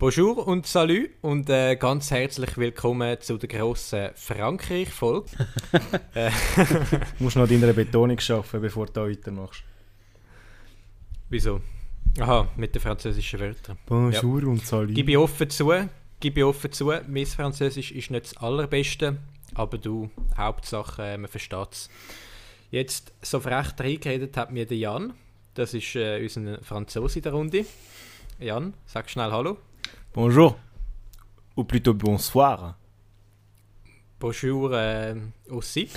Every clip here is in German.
Bonjour und salut und äh, ganz herzlich willkommen zu der grossen Frankreich-Folge. äh, du musst noch deiner Betonung schaffen, bevor du da weitermachst. Wieso? Aha, mit den französischen Wörtern. Bonjour ja. und salut. Gib ich offen zu, gib ich offen zu, mein Französisch ist nicht das allerbeste, aber du, Hauptsache, äh, man versteht es. Jetzt, so frech reingeredet hat mir der Jan, das ist äh, unser Franzose in der Runde. Jan, sag schnell Hallo. Bonjour. Ou plutôt bonsoir. Bonjour äh, aussi.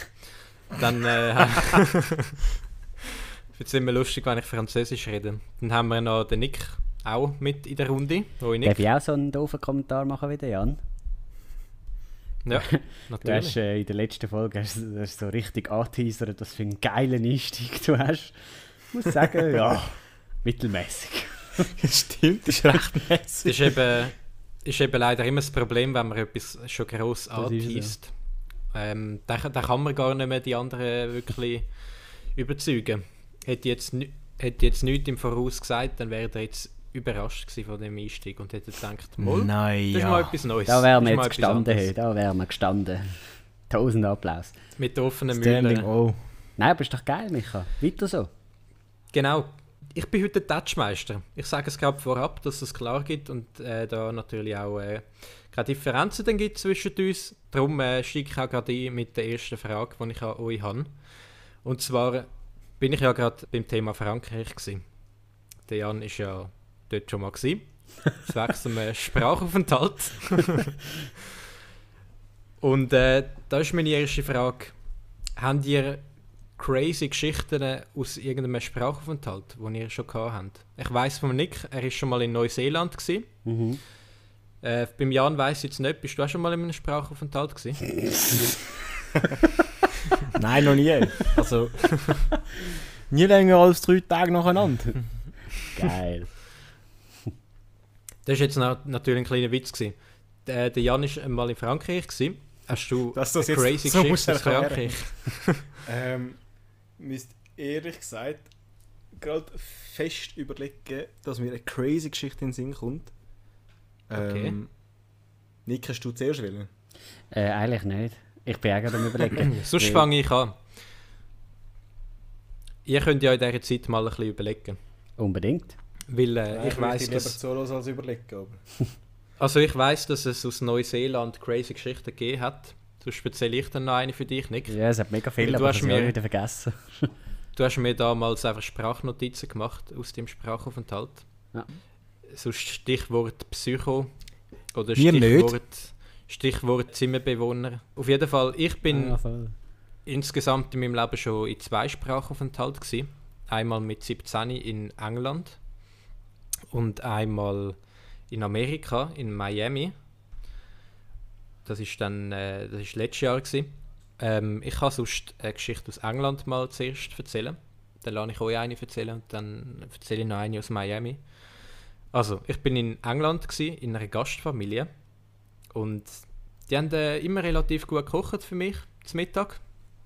Dann äh, es immer lustig, wenn ich Französisch rede. Dann haben wir noch den Nick auch mit in der Runde. Hoi, Nick. Darf ich auch so einen doofen Kommentar machen wie der Jan? Ja, natürlich. Du hast äh, in der letzten Folge hast, hast so richtig angeteasert, dass für einen geilen Einstieg du hast. Ich muss sagen, ja, mittelmäßig. Stimmt, das ist recht mäßig. Das ist eben, ist eben leider immer das Problem, wenn man etwas schon gross anteast. Ähm, da, da kann man gar nicht mehr die anderen wirklich überzeugen. Hätte jetzt, hätte jetzt nichts im Voraus gesagt, dann wäre er jetzt überrascht von dem Einstieg und hätte gedacht, Moll, Nein, das ist mal etwas Neues. Da wären wir jetzt gestanden, hey, da wären wir gestanden. Tausend Applaus. Mit offenen Mühlen. Oh. Nein, aber ist doch geil, Micha. Weiter so. Genau, ich bin heute Touchmeister. Ich sage es gerade vorab, dass es klar gibt und äh, da natürlich auch äh, keine Differenzen dann gibt zwischen uns. Darum äh, steige ich auch gerade ein mit der ersten Frage, die ich an euch habe. Und zwar bin ich ja gerade beim Thema Frankreich gewesen. Der Jan ist ja dort schon mal gewesen. Zwecks einem Sprachaufenthalt. und äh, da ist meine erste Frage. Habt ihr crazy Geschichten aus irgendeinem Sprachaufenthalt, den ihr schon gehabt habt. Ich weiß von Nick, er ist schon mal in Neuseeland gewesen. Mhm. Äh, beim Jan weiß ich jetzt nicht, bist du auch schon mal in einem Sprachaufenthalt gewesen? Nein, noch nie. Also nie länger als drei Tage nacheinander. Geil. Das war jetzt natürlich ein kleiner Witz. Gewesen. Der, der Jan war mal in Frankreich. Gewesen. Hast du das eine crazy so Geschichte aus Frankreich? ähm, müsste ehrlich gesagt gerade fest überlegen, dass mir eine crazy Geschichte in den Sinn kommt. Okay. Ähm, Nick, hast du zuerst wollen? Äh, eigentlich nicht. Ich bin auch gerade am überlegen. Sonst fange ich an. Ihr könnt ja in dieser Zeit mal ein bisschen überlegen. Unbedingt. Weil äh, Nein, ich weiß, dass... Zuhören als überlegen, aber... also ich weiß, dass es aus Neuseeland crazy Geschichten gegeben hat. Sonst erzähle ich dann noch eine für dich, Nick. Ja, es hat mega viele, aber hast mir wieder vergessen. du hast mir damals einfach Sprachnotizen gemacht aus dem Sprachaufenthalt. Ja. So Stichwort Psycho oder Stichwort, Stichwort Zimmerbewohner. Auf jeden Fall, ich bin ja, insgesamt in meinem Leben schon in zwei Sprachaufenthalt gewesen. Einmal mit 17 in England und einmal in Amerika, in Miami. Das ist dann äh, das ist letztes Jahr gewesen. Ähm, ich kann sonst eine Geschichte aus England mal zuerst erzählen. Dann lasse ich euch eine erzählen und dann erzähle ich noch eine aus Miami. Also, ich bin in England gewesen, in einer Gastfamilie und die haben äh, immer relativ gut gekocht für mich zum Mittag,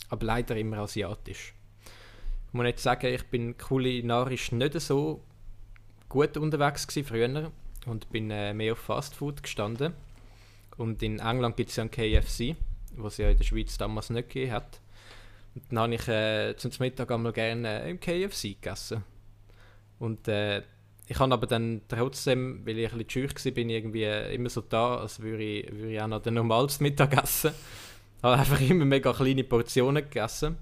aber leider immer asiatisch. Ich muss jetzt sagen, ich bin kulinarisch nicht so gut unterwegs gewesen früher und bin äh, mehr auf Fastfood gestanden. Und in England gibt es ja ein KFC, was ja in der Schweiz damals nicht gegeben hat. Und dann habe ich äh, zum Mittag einmal gerne äh, im KFC gegessen. Und äh, ich habe aber dann trotzdem, weil ich ein bisschen schüch war, bin irgendwie immer so da, als würde ich, würde ich auch noch den normales Mittag essen. Ich habe einfach immer mega kleine Portionen gegessen.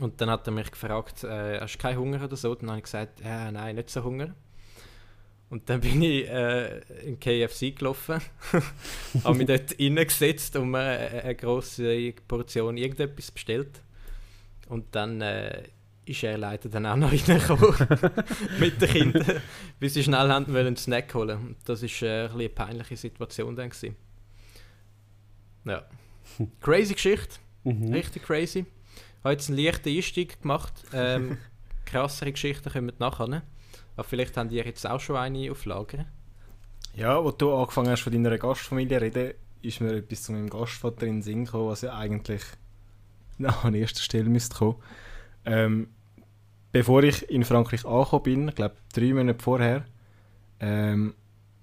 Und dann hat er mich gefragt, äh, hast du keinen Hunger oder so? Dann habe ich gesagt, ja, nein, nicht so Hunger. Und dann bin ich äh, in KFC gelaufen, habe mich dort reingesetzt und mir äh, eine grosse Portion irgendetwas bestellt. Und dann äh, ist er leider dann auch noch reingekommen mit den Kindern, weil sie schnell haben wollen einen Snack holen. Und das war äh, eine peinliche Situation dann. Gewesen. Ja. Crazy Geschichte, mhm. richtig crazy. Ich habe jetzt einen leichten Einstieg gemacht. Ähm, krassere Geschichten kommen nachher. Aber vielleicht haben die jetzt auch schon eine auf Lager. Ja, wo du angefangen hast von deiner Gastfamilie reden, ist mir etwas zu meinem Gastvater in den Sinn gekommen, was ja eigentlich an erster Stelle müsste kommen. Ähm, bevor ich in Frankreich angekommen bin, ich glaube drei Monate vorher, ähm,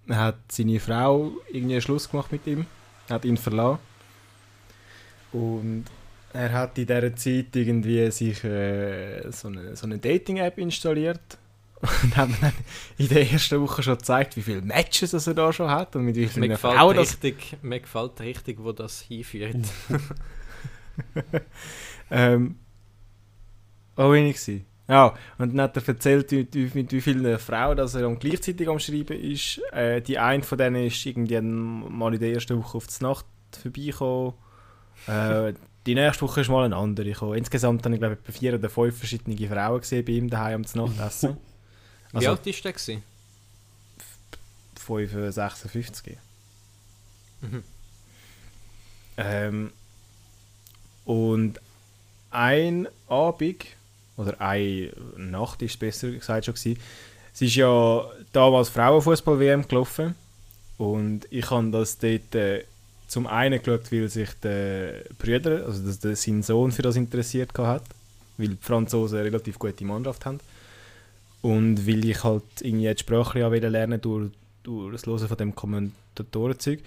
hat seine Frau irgendwie einen Schluss gemacht mit ihm, hat ihn verlassen. Und er hat in dieser Zeit irgendwie sich äh, so eine, so eine Dating-App installiert und hat mir dann in der ersten Woche schon gezeigt, wie viele Matches das er da schon hat und mit wie Mir vielen gefällt, Frauen das... richtig, mir gefällt richtig, wo das hinführt. ähm, oh, wenig gewesen. Ja, und dann hat er erzählt, mit wie vielen Frauen dass er gleichzeitig am Schreiben ist. Äh, die eine von denen ist irgendwie mal in der ersten Woche auf die Nacht vorbeigekommen. Äh, die nächste Woche ist mal eine andere gekommen. Insgesamt habe ich glaube ich etwa vier oder fünf verschiedene Frauen gesehen bei ihm daheim am Nachtessen. Wie Also alt ist der? Gewesen? 5, 56. Mhm. Ähm, und ein Abend, oder eine Nacht ist es besser gesagt schon gewesen, es ist ja damals Frauenfußball-WM gelaufen und ich habe das dort äh, zum einen geschaut, weil sich der Brüder, also der, sein Sohn für das interessiert hat, weil die Franzosen eine relativ gute Mannschaft haben und weil ich halt irgendwie die Sprache ja lernen durch, durch das Hören von dem Kommentatorenzeug.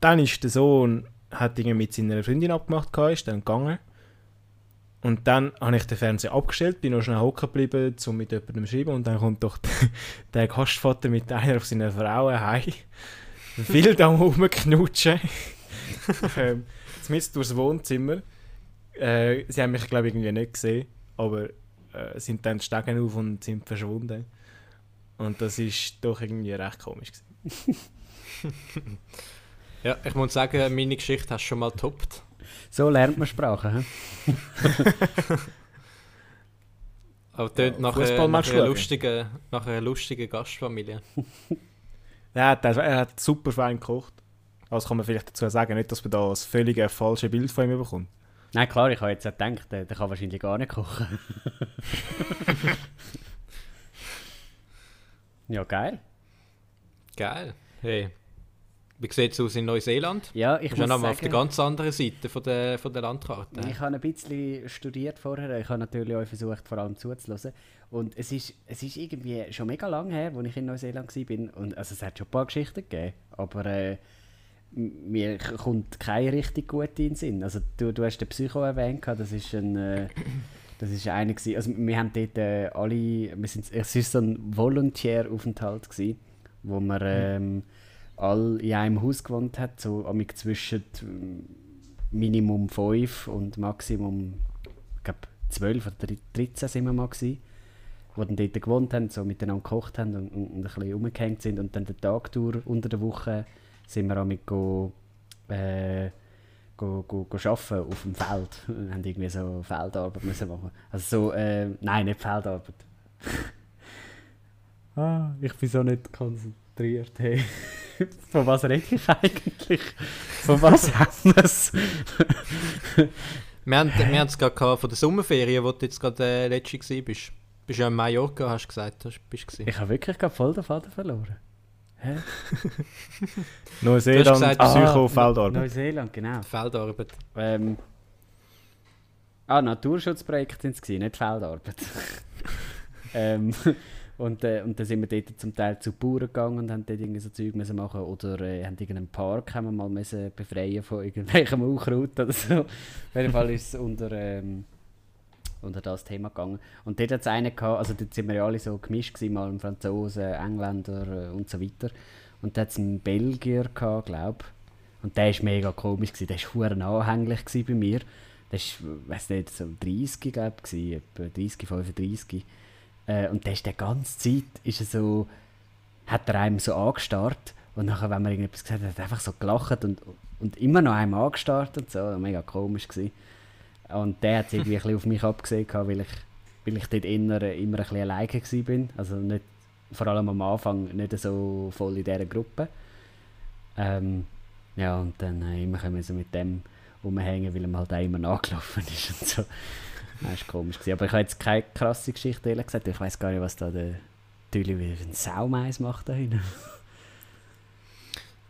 Dann ist der Sohn hat irgendwie mit seiner Freundin abgemacht, gehabt, ist dann gegangen. Und dann habe ich den Fernseher abgestellt, bin noch schnell hocken geblieben, um mit jemandem zu schreiben. Und dann kommt doch der Gastvater mit einer auf seiner Frau heim. Wild am rumknutschen. ähm, zumindest durchs Wohnzimmer. Äh, sie haben mich, glaube ich, irgendwie nicht gesehen. Aber sind dann die Stegen auf und sind verschwunden. Und das ist doch irgendwie recht komisch. Ja, ich muss sagen, meine Geschichte hast du schon mal getoppt. So lernt man Sprachen. hä? Aber tönt Ja, nach, Fußball äh, nach, einer lustigen, nach einer lustigen Gastfamilie. Er hat, er hat super fein gekocht. Das kann man vielleicht dazu sagen, nicht, dass man da das völlig falsche Bild von ihm bekommt. Nein, klar, ich habe jetzt auch gedacht, der, der kann wahrscheinlich gar nicht kochen. ja, geil. Geil. Hey. Wie sieht es aus in Neuseeland? Ja, Ich bin muss mal auf der sagen, ganz anderen Seite von der, von der Landkarte. ich habe ein bisschen studiert vorher. Ich habe natürlich auch versucht, vor allem zuzuhören. Und es ist, es ist irgendwie schon mega lang her, als ich in Neuseeland war. Und, also es hat schon ein paar Geschichten gegeben, aber äh, mir kommt keine richtig gute in den Sinn. Also du, du hast den Psycho erwähnt, das ist ein... Äh, das ist einer gewesen. Also wir haben dort äh, alle, wir sind, es war so ein Volontäraufenthalt gewesen, wo man ähm, alle in einem Haus gewohnt hat, so amig zwischen ähm, Minimum 5 und Maximum, ich glaube 12 oder 13 sind wir mal gewesen, wo dann dort gewohnt haben, so miteinander gekocht haben und, und, und ein bisschen rumgehängt sind und dann den Tag durch unter der Woche sind wir amig go, äh, go, go, go arbeiten auf dem Feld. Wir haben irgendwie so Feldarbeit müssen machen. Also so, äh, nein, nicht Feldarbeit. ah, ich bin so nicht konzentriert. Hey. Von was rede ich eigentlich? Von was haben wir es? Wir haben wir haben es gerade von der Sommerferien, wo du jetzt gerade äh, letzte gewesen bist. Bist ja in Mallorca, hast du gesagt. Hast, bist gewesen. Ich habe wirklich gerade voll den Faden verloren. Hä? Neuseeland, gesagt- Psycho, Ah, Feldarbeit. Neuseeland, genau. Feldarbeit. Ähm, ah, Naturschutzprojekte sind es, gewesen, nicht Feldarbeit. ähm, und, äh, und dann sind wir dort zum Teil zu Bauern gegangen und haben dort irgendwie so Zeug müssen machen oder äh, haben irgendeinen Park haben wir mal müssen befreien von irgendwelchem Unkraut oder so. Auf jeden Fall ist es unter, ähm, unter das Thema gegangen. Und dort hat es einen gehabt, also dort sind wir ja alle so gemischt gewesen, mal Franzosen, Engländer äh, und so weiter. Und da hat es einen Belgier gehabt, glaube und der war mega komisch, gewesen. der war verdammt anhänglich bei mir. Der war, weiß nicht, so 30, glaube ich, etwa 30, 35. Äh, und der ist die ganze Zeit, ist er so, hat er einem so angestarrt und nachher, wenn man irgendetwas gesagt hat, hat er einfach so gelacht und, und immer noch einem angestarrt und so, mega komisch gewesen. Und der hat irgendwie ein bisschen auf mich abgesehen, weil ich, weil ich dort immer, immer ein bisschen alleine bin. Also nicht, vor allem am Anfang nicht so voll in dieser Gruppe. Ähm, ja, und dann äh, immer können wir so mit dem rumhängen, weil er halt auch immer nachgelaufen ist und so. Das war komisch. Gewesen. Aber ich habe jetzt keine krasse Geschichte ehrlich gesagt. Ich weiß gar nicht, was da der Tüli wie ein Saumeis macht da hinten.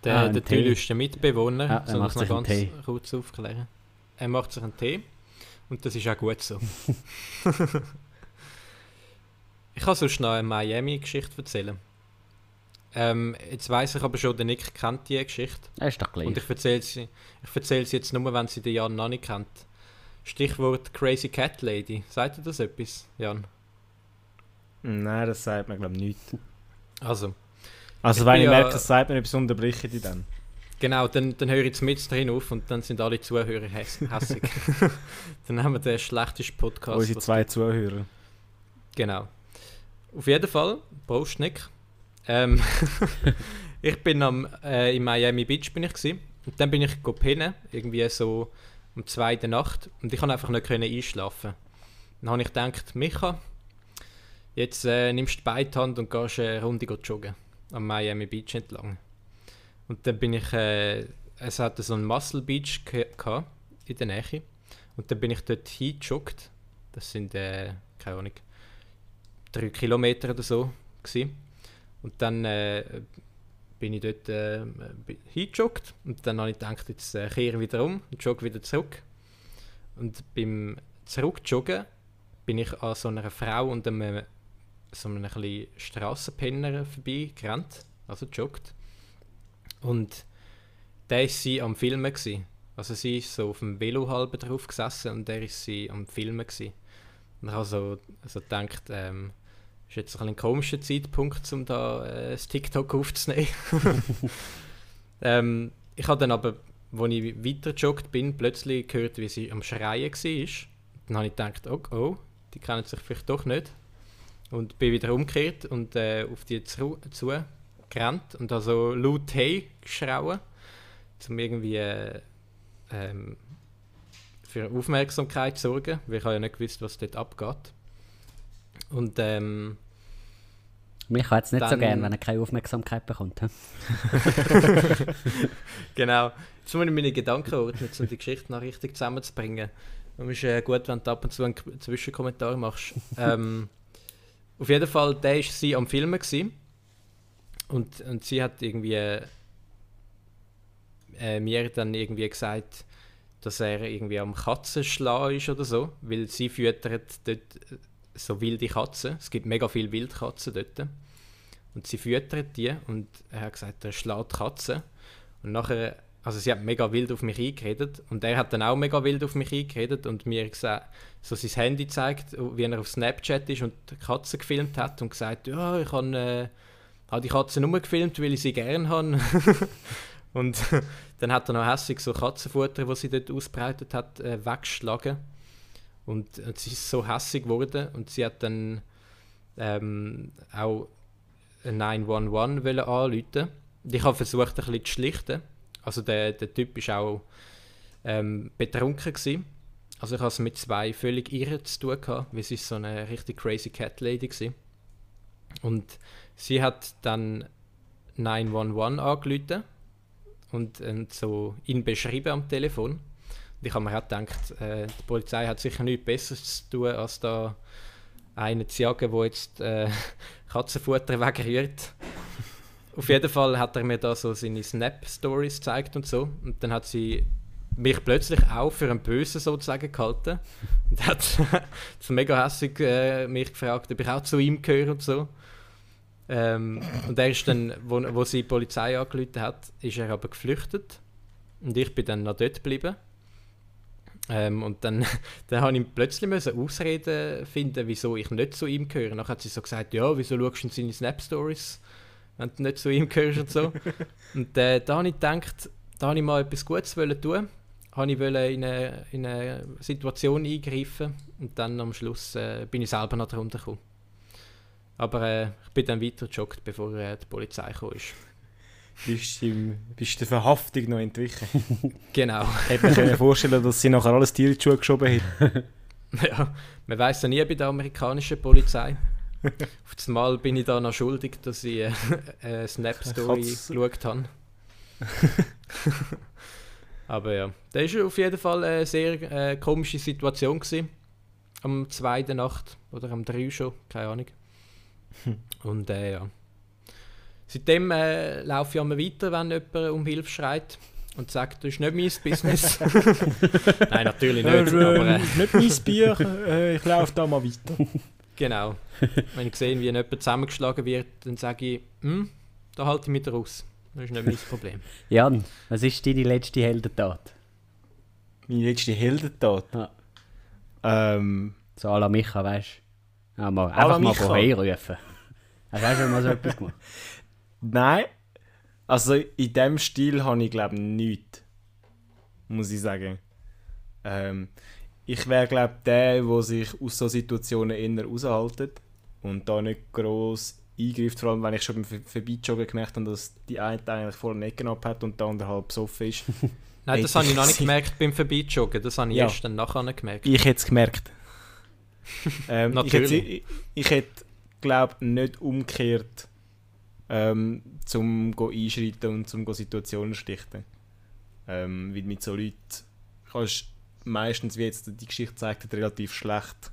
Der, Ah, der. Tüll ist der Mitbewohner, Ja, er macht sich einen ganz Tee. kurz aufklären. Er macht sich einen Tee und das ist auch gut so. ich kann sonst noch eine Miami-Geschichte erzählen. Ähm, jetzt weiß ich aber schon, der Nick kennt die Geschichte. Das ist doch gleich. Und ich erzähle sie, ich erzähle sie jetzt nur, wenn sie den Jan noch nicht kennt. Stichwort Crazy Cat Lady. Sagt ihr das etwas, Jan? Nein, das sagt mir glaube ich nicht. Also, Also Ich wenn ich ja- merke, das sagt mir etwas, unterbreche ich die dann. Genau, dann, dann höre ich jetzt mit drin auf und dann sind alle Zuhörer häss hässig. dann haben wir den schlechtesten Podcast. Unsere zwei Zuhörer. Genau. Auf jeden Fall, Prost Nick. Ähm, ich bin am, äh, in Miami Beach bin ich gsi und dann bin ich go pennen, irgendwie so um 2 der Nacht und ich konnte einfach nicht können einschlafen. Dann habe ich gedacht, Micha, jetzt äh, nimmst du die Beithand und gehst eine Runde joggen am Miami Beach entlang. Und dann bin ich, äh, es hatte so einen Muscle Beach in der Nähe und dann bin ich dort hingejoggt. Das sind, äh, keine Ahnung, drei Kilometer oder so gsi. Und dann äh, bin ich dort äh, hingejoggt und dann habe ich gedacht, jetzt äh, kehre wieder um und jogge wieder zurück. Und beim Zurückjoggen bin ich an so einer Frau und einem so einem Strassenpenner vorbeigerannt, also joggt. Und da war sie am Filmen. Gewesen. Also sie ist so auf dem Velo halb drauf gesessen und der ist sie am Filmen. Gewesen. Und ich habe so, so gedacht, ähm, ist jetzt ein, ein komischer Zeitpunkt, um da äh, das TikTok aufzunehmen. ähm, ich habe dann aber, als ich weiter joggt bin, plötzlich gehört, wie sie am Schreien war. Dann habe ich gedacht, oh, oh, die kennen sich vielleicht doch nicht. Und bin wieder umgekehrt und äh, auf die zu, zu gerannt und so laut «Hey» geschrauen, um irgendwie äh, ähm, für Aufmerksamkeit zu sorgen, weil ich habe ja nicht gewusst, was dort abgeht. Und ähm, Mich hat es nicht so Dann- gern, wenn er keine Aufmerksamkeit bekommt. genau, jetzt muss ich meine Gedanken ordnen, um die Geschichte noch richtig zusammenzubringen. Und es ist äh, gut, wenn du ab und zu einen Zwischenkommentar machst. ähm, auf jeden Fall, der war sie am Filmen gewesen. Und, und sie hat irgendwie äh, mir dann irgendwie gesagt, dass er irgendwie am Katzenschlagen ist oder so, weil sie füttert dort äh, so wilde Katzen. Es gibt mega viele Wildkatzen dort. Und sie füttert die und er hat gesagt, er schlägt Katzen. Und nachher, also sie hat mega wild auf mich eingeredet und er hat dann auch mega wild auf mich eingeredet und mir gesagt, so sein Handy zeigt, wie er auf Snapchat ist und die Katze gefilmt hat und gesagt, ja, ich habe äh, hab die Katze nur gefilmt, weil ich sie gern habe. und dann hat er noch hässlich so Katzenfutter, was sie dort ausbreitet hat, äh, weggeschlagen. Und, und sie ist so hässig geworden und sie hat dann ähm, auch 911 wollen anrufen. Und Ich habe versucht, ein bisschen zu schlichten. Also der, der Typ war auch ähm, betrunken. Gewesen. Also ich hatte es mit zwei völlig irren zu tun, gehabt, weil sie so eine richtig crazy Cat Lady war. Und sie hat dann 911 angerufen und, und so ihn beschrieben am Telefon. Und ich habe mir gedacht, äh, die Polizei hat sicher nichts Besseres zu tun, als da einen zu jagen, der jetzt äh, Katzenfutter wegrührt. Auf jeden Fall hat er mir da so seine Snap-Stories gezeigt und so. Und dann hat sie mich plötzlich auch für einen Bösen sozusagen gehalten. Und hat so mega hässig äh, mich gefragt, ob ich auch zu ihm gehöre und so. Ähm, und er ist dann, wo, wo sie die Polizei angerufen hat, ist er aber geflüchtet. Und ich bin dann noch dort geblieben. Ähm, und dann, dann habe ich plötzlich müssen Ausreden finden, wieso ich nicht zu ihm gehöre. Dann hat sie so gesagt, ja, wieso schaust du in seine Snap-Stories, wenn du nicht zu ihm gehörst und so. und äh, da habe ich gedacht, da habe ich mal etwas Gutes wollen tun. Habe ich wollen in eine, in eine Situation eingreifen und dann am Schluss äh, bin ich selber noch drunter gekommen. Aber äh, ich bin dann weiter gejoggt, bevor äh, die Polizei kam. Ist. Bist du bist der Verhaftung noch entwichen? Genau. Hätte mir können vorstellen, dass sie nachher alles Tier in die Schuhe geschoben hätten. Ja, man weiß ja nie bei der amerikanischen Polizei. Auf das Mal bin ich da noch schuldig, dass ich äh, eine Snap-Story Katz- geschaut habe. Aber ja, das war auf jeden Fall eine sehr äh, komische Situation. Gewesen. Am 2. Nacht oder am 3 schon, keine Ahnung. Und äh, ja. Seitdem äh, laufe ich immer weiter, wenn jemand um Hilfe schreit und sagt, das ist nicht mein Business. Nein, natürlich nicht. aber, äh, nicht mein Bier, äh, ich laufe da mal weiter. Genau. Wenn ich sehe, wie jemand zusammengeschlagen wird, dann sage ich, hm, da halte ich mich raus. Das ist nicht mein Problem. Jan, was ist deine letzte Heldentat? Meine letzte Heldentat. Ja. Ähm, So à la Micha, weißt du? Ja, mal, einfach mal woher rufen. Hast du auch schon mal so etwas gemacht? nein. Also in dem Stil habe ich glaube nichts. Muss ich sagen. Ähm, ich wäre glaube der, der sich aus so Situationen eher raushaltet und da nicht gross eingreift, vor allem wenn ich schon beim Vorbeijoggen gemerkt habe, dass die eine eigentlich voll den Ecken abhat und der andere halb besoffen ist. Nein, das habe ich noch nicht gemerkt beim Vorbeijoggen. Das habe ich Ja. erst dann nachher gemerkt. Ich hätte es gemerkt. ähm, ich hätte, Natürlich. ich, ich hätte glaube nicht umgekehrt ähm, zum go einschreiten und zum go Situationen schlichten. Ähm, weil mit so Leuten kannst du meistens, wie jetzt die Geschichte zeigt, relativ schlecht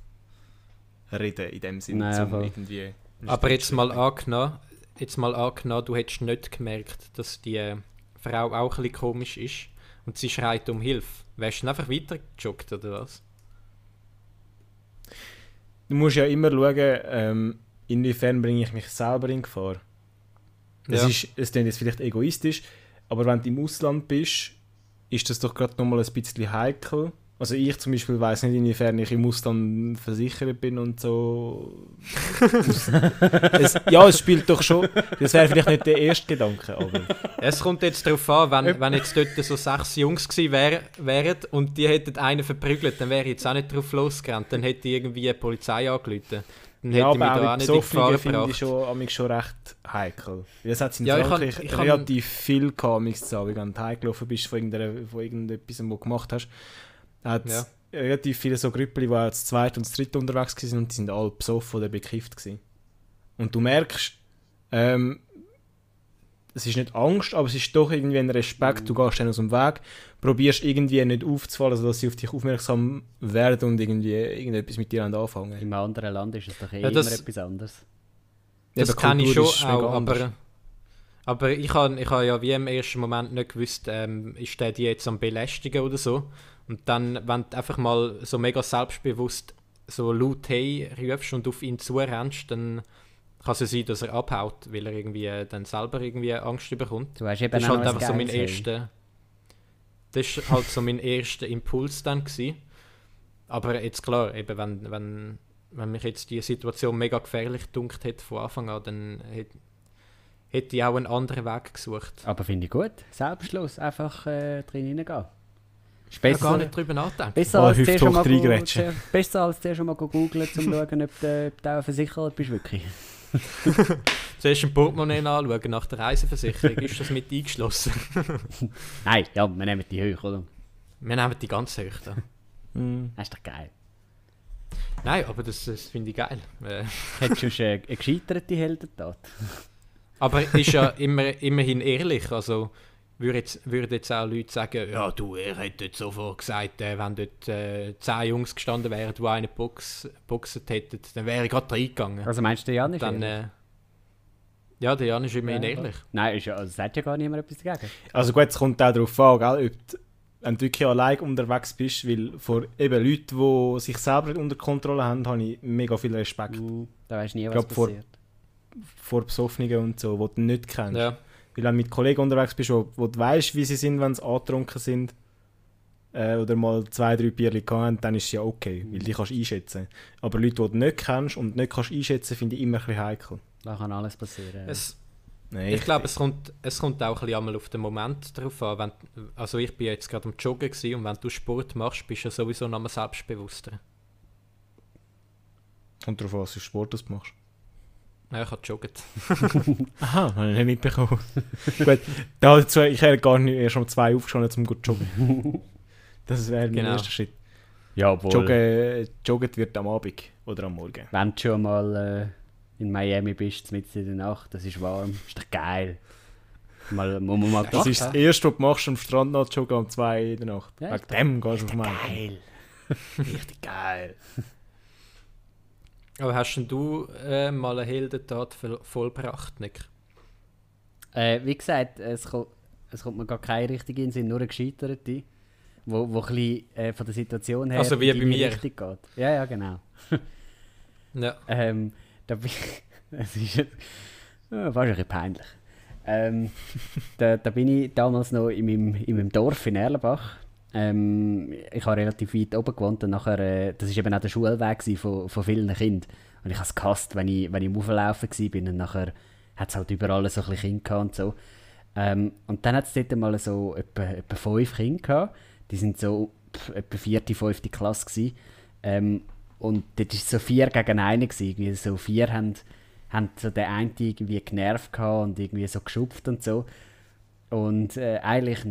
reden in dem Sinne, Naja, um irgendwie... Aber jetzt mal angenommen, jetzt mal angenommen, du hättest nicht gemerkt, dass die Frau auch ein bisschen komisch ist und sie schreit um Hilfe. Wärst du dann einfach weitergejoggt oder was? Du musst ja immer schauen, ähm, inwiefern bringe ich mich selber in Gefahr. Es, Ja. ist, es klingt jetzt vielleicht egoistisch, aber wenn du im Ausland bist, ist das doch gerade nochmal ein bisschen heikel. Also ich zum Beispiel weiß nicht, inwiefern ich im Ausland versichert bin und so. es, ja, es spielt doch schon. Das wäre vielleicht nicht der erste Gedanke, aber. Es kommt jetzt darauf an, wenn, wenn jetzt dort so sechs Jungs gewesen wär, wären und die hätten einen verprügelt, dann wäre ich jetzt auch nicht drauf losgerannt. Dann hätte ich irgendwie die Polizei angerufen. Dann hätte Ja, ich mich aber da auch nicht in Gefahr finde ich schon, schon recht heikel. Das hat es in Ja, ich kann- Frankreich ich kann- relativ viel gehabt, wenn du heimgelaufen bist von, irgendeiner, von irgendetwas, was du gemacht hast. Hat Ja. relativ viele so Grüppel, die als Zweit und das Dritte unterwegs waren und die sind alle besoffen oder bekifft gewesen. Und du merkst, ähm, es ist nicht Angst, aber es ist doch irgendwie ein Respekt. Du gehst dann aus dem Weg, probierst irgendwie nicht aufzufallen, sodass sie auf dich aufmerksam werden und irgendwie irgendetwas mit dir anfangen. Im anderen Land ist es doch eh Ja, das- immer etwas anderes. Das kenne ich schon auch, anders. aber, aber ich habe ich ha ja wie im ersten Moment nicht gewusst, ähm, ist der die jetzt am belästigen oder so. Und dann, wenn du einfach mal so mega selbstbewusst so laut «Hey» rufst und auf ihn zurennst, dann kann es ja sein, dass er abhaut, weil er irgendwie dann selber irgendwie Angst bekommt. Du hast eben Das ist halt einfach so mein erster... Das ist halt so mein erster Impuls dann gewesen. Aber jetzt klar, eben wenn, wenn, wenn mich jetzt die Situation mega gefährlich dunkt hätte von Anfang an, dann hätte, hätte ich auch einen anderen Weg gesucht. Aber finde ich gut. Selbstschluss, einfach äh, drin hineingehen. Ist Ich habe besser, gar nicht drüber nachdenken. besser, Oh, als zuerst mal besser als zuerst mal go googlen, um zu schauen, ob du, ob du auch versichert bist. Wirklich. Zuerst ein Portemonnaie anschauen nach der Reiseversicherung. ist das mit eingeschlossen? Nein, ja, wir nehmen die hoch, oder? Wir nehmen die ganz hoch da. Mhm. Das ist doch geil. Nein, aber das, das finde ich geil. Äh, Hättest du schon eine, eine gescheiterte Heldentat? Aber ist ja immer, immerhin ehrlich. Also würden jetzt, würden jetzt auch Leute sagen, ja du, er hätte jetzt sofort gesagt, äh, wenn dort äh, zehn Jungs gestanden wären, die einen Box, boxen hätten, dann wäre ich gerade reingegangen. Also meinst du, der Jan ist dann, äh, ja, der Jan ist immerhin Ja, ehrlich. Nein, ist ja, also, sagt ja gar niemand etwas dagegen. Also gut, es kommt auch darauf an, gell, ob du, wenn du wirklich allein unterwegs bist, weil vor eben Leuten, die sich selber nicht unter Kontrolle haben, habe ich mega viel Respekt Uh, da weißt du nie, was glaub, vor- passiert. vor Besoffenen und so, die du nicht kennst. Ja. Weil wenn du mit Kollegen unterwegs bist, wo, wo du weißt, wie sie sind, wenn sie angetrunken sind, äh, oder mal zwei, drei Bierchen haben, dann ist es ja okay, weil die kannst du einschätzen. Aber Leute, die du nicht kennst und nicht kannst einschätzen, finde ich immer ein bisschen heikel. Da kann alles passieren. Es, Nein, ich glaube, es kommt, es kommt auch ein bisschen einmal auf den Moment drauf an. Wenn, also ich bin jetzt gerade am Joggen gewesen, und wenn du Sport machst, bist du ja sowieso noch mal selbstbewusster. kommt darauf an, was für Sport du machst. Ja, ich habe joggt. Aha, habe ich nicht mitbekommen. Gut, dazu, ich hätte gar nicht erst um zwei aufgestanden, um gut zu joggen. Das wäre mein Genau. erster Schritt. ja, obwohl, Joggen, joggen wird am Abend oder am Morgen. wenn du schon mal äh, in Miami bist, mitten in der Nacht, das ist warm, ist doch geil. Mal, muss man mal Das ist das erste, was du machst am Strand nach joggen um zwei in der Nacht. Ja, Wegen dem gehst du auf. Geil. Richtig geil. Aber hast denn du äh, mal eine Heldentat voll- vollbracht, Nick? Äh, wie gesagt, es kommt, es kommt mir gar keine richtige in Sinn, nur eine gescheiterte, wo, wo ein bisschen äh, von der Situation her Also wie in bei mir. Richtung geht. Ja, ja, genau. Ja. Ähm, da bin ich, es ist jetzt, ein bisschen peinlich. Ähm, da, da bin ich damals noch in meinem, in meinem Dorf in Erlenbach. Ähm, ich habe relativ weit oben gewohnt und nachher, äh, das war eben auch der Schulweg von, von vielen Kindern. Und ich habe es gehasst, wenn ich, wenn ich am Auflaufen war und nachher hat es halt überall so ein bisschen Kinder und so. Ähm, und dann hat es dort mal so etwa, etwa fünf Kinder gehabt. Die sind so pff, etwa vierte, fünfte Klasse gewesen. Ähm, und dort war so vier gegen einen. Irgendwie so vier haben, haben so den einen irgendwie genervt und irgendwie so geschupft und so. Und äh, eigentlich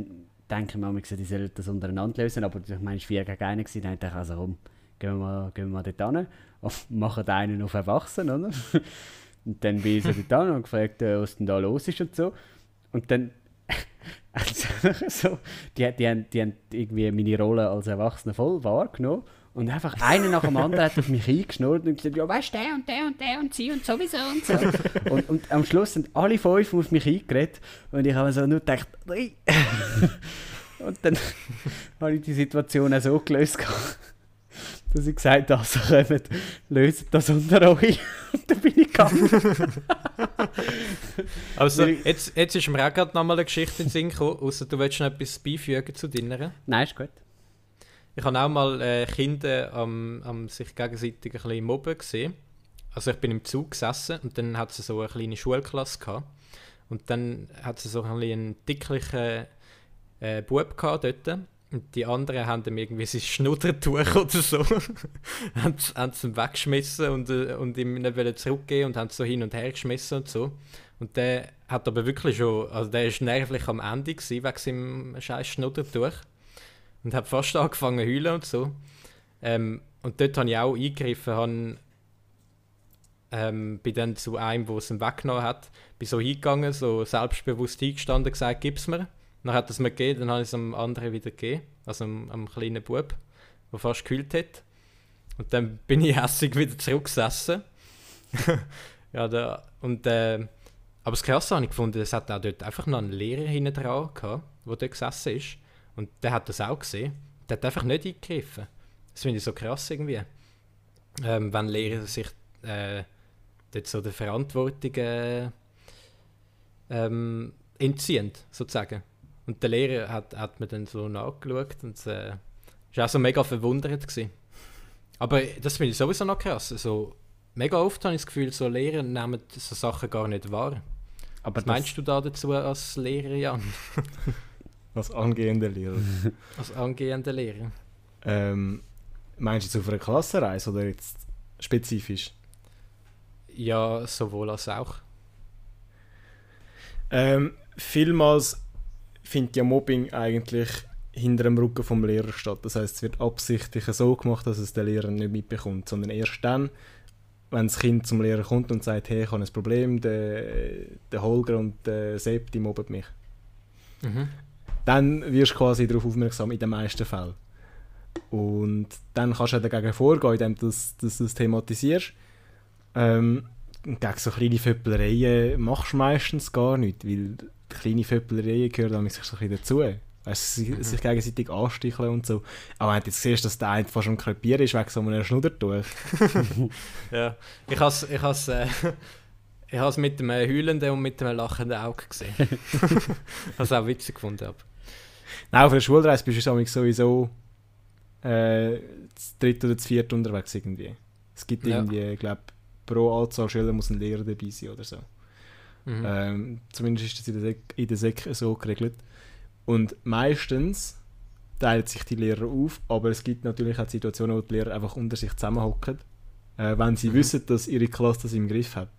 denke mir, die sollen das untereinander lösen, aber ich meine, es war vier gegen einen. Gewesen. Dann dachte ich, also komm, gehen wir mal, gehen wir mal dort hin und machen einen auf Erwachsenen, oder? Und dann bin ich so dort und gefragt, äh, was denn da los ist und so. Und dann so, die, die, haben, die haben irgendwie meine Rolle als Erwachsener voll wahrgenommen. Und einfach einer nach dem anderen hat auf mich eingeschnurrt und gesagt, ja, weißt du, der und der und der und sie und sowieso und so. und, und am Schluss sind alle fünf auf mich eingeredet und ich habe so nur gedacht, nein. und dann habe ich die Situation auch so gelöst, dass ich gesagt habe, also kommt, löst das unter euch. und dann bin ich gegangen. also, jetzt, jetzt ist mir auch gerade nochmal eine Geschichte in den Sinn gekommen, außer du willst noch etwas beifügen zu deiner. Nein, ist gut. Ich habe auch mal äh, Kinder am, am sich gegenseitig ein bisschen mobben gesehen. Also ich bin im Zug gesessen und dann hat sie so eine kleine Schulklasse gehabt. Und dann hat sie so ein einen dicklichen äh, Bub gehabt dort. Und die anderen haben ihm irgendwie sein Schnuddertuch oder so, haben, sie ihm weggeschmissen und, äh, und ihm nicht zurückgeben und haben so hin und her geschmissen und so. Und der hat aber wirklich schon, also der ist nervlich am Ende gewesen, wegen seinem scheiß Schnuddertuch und habe fast angefangen zu heulen und so. Ähm, und dort habe ich auch eingegriffen, habe, ähm, bin dann zu einem, der es ihm weggenommen hat, bin so hingegangen, so selbstbewusst eingestanden, gesagt, gib's mir. Dann hat es mir gegeben, dann habe ich es am anderen wieder gegeben, also am, am kleinen Bub, der fast gekühlt hat. Und dann bin ich hässig wieder zurückgesessen. ja, da, und, äh, aber das Krasse habe ich gefunden, es hat auch dort einfach noch einen Lehrer hinten dran der dort gesessen ist. Und der hat das auch gesehen. Der hat einfach nicht eingegriffen. Das finde ich so krass irgendwie. Ähm, wenn Lehrer sich äh, dort so der Verantwortung äh, ähm, entziehen, sozusagen. Und der Lehrer hat, hat mir dann so nachgeschaut und äh, war auch so mega verwundert. Gewesen. Aber das finde ich sowieso noch krass. Also, mega oft habe ich das Gefühl, so Lehrer nehmen so Sachen gar nicht wahr. Aber Was meinst du da dazu als Lehrer, Jan? Als angehender Lehrer. Als angehender Lehrer. Ähm, meinst du jetzt auf einer Klassenreise oder jetzt spezifisch? Ja, sowohl als auch. Ähm, vielmals findet ja Mobbing eigentlich hinter dem Rücken vom Lehrer statt. Das heißt, es wird absichtlich so gemacht, dass es der Lehrer nicht mitbekommt, sondern erst dann, wenn das Kind zum Lehrer kommt und sagt, hey, ich habe ein Problem, der, der Holger und der Sepp, die mobben mich. Mhm dann wirst du quasi darauf aufmerksam in den meisten Fällen. Und dann kannst du dagegen vorgehen, indem du das, das, das thematisierst. Ähm, gegen so kleine Föppelereien machst du meistens gar nicht, weil kleine Föppelereien gehören dann sich so ein bisschen dazu. Weißt, sich, mhm. sich gegenseitig ansticheln und so. Aber wenn du jetzt siehst, dass der eine fast am Krepieren ist, wegen so einem Schnuddertuch. ja, ich habe ich has, äh, ich has mit einem heulenden und mit einem lachenden Auge gesehen. Was auch witzig gefunden habe. Nein, auf einer Schulreise bist du sowieso äh, das dritte oder das vierte unterwegs irgendwie. Es gibt ja. irgendwie, ich glaube, pro Anzahl Schüler muss ein Lehrer dabei sein oder so. Mhm. Ähm, zumindest ist das in der, Sek in der Sek so geregelt. Und meistens teilen sich die Lehrer auf, aber es gibt natürlich auch Situationen, wo die Lehrer einfach unter sich zusammenhocken, äh, wenn sie mhm. wissen, dass ihre Klasse das im Griff hat.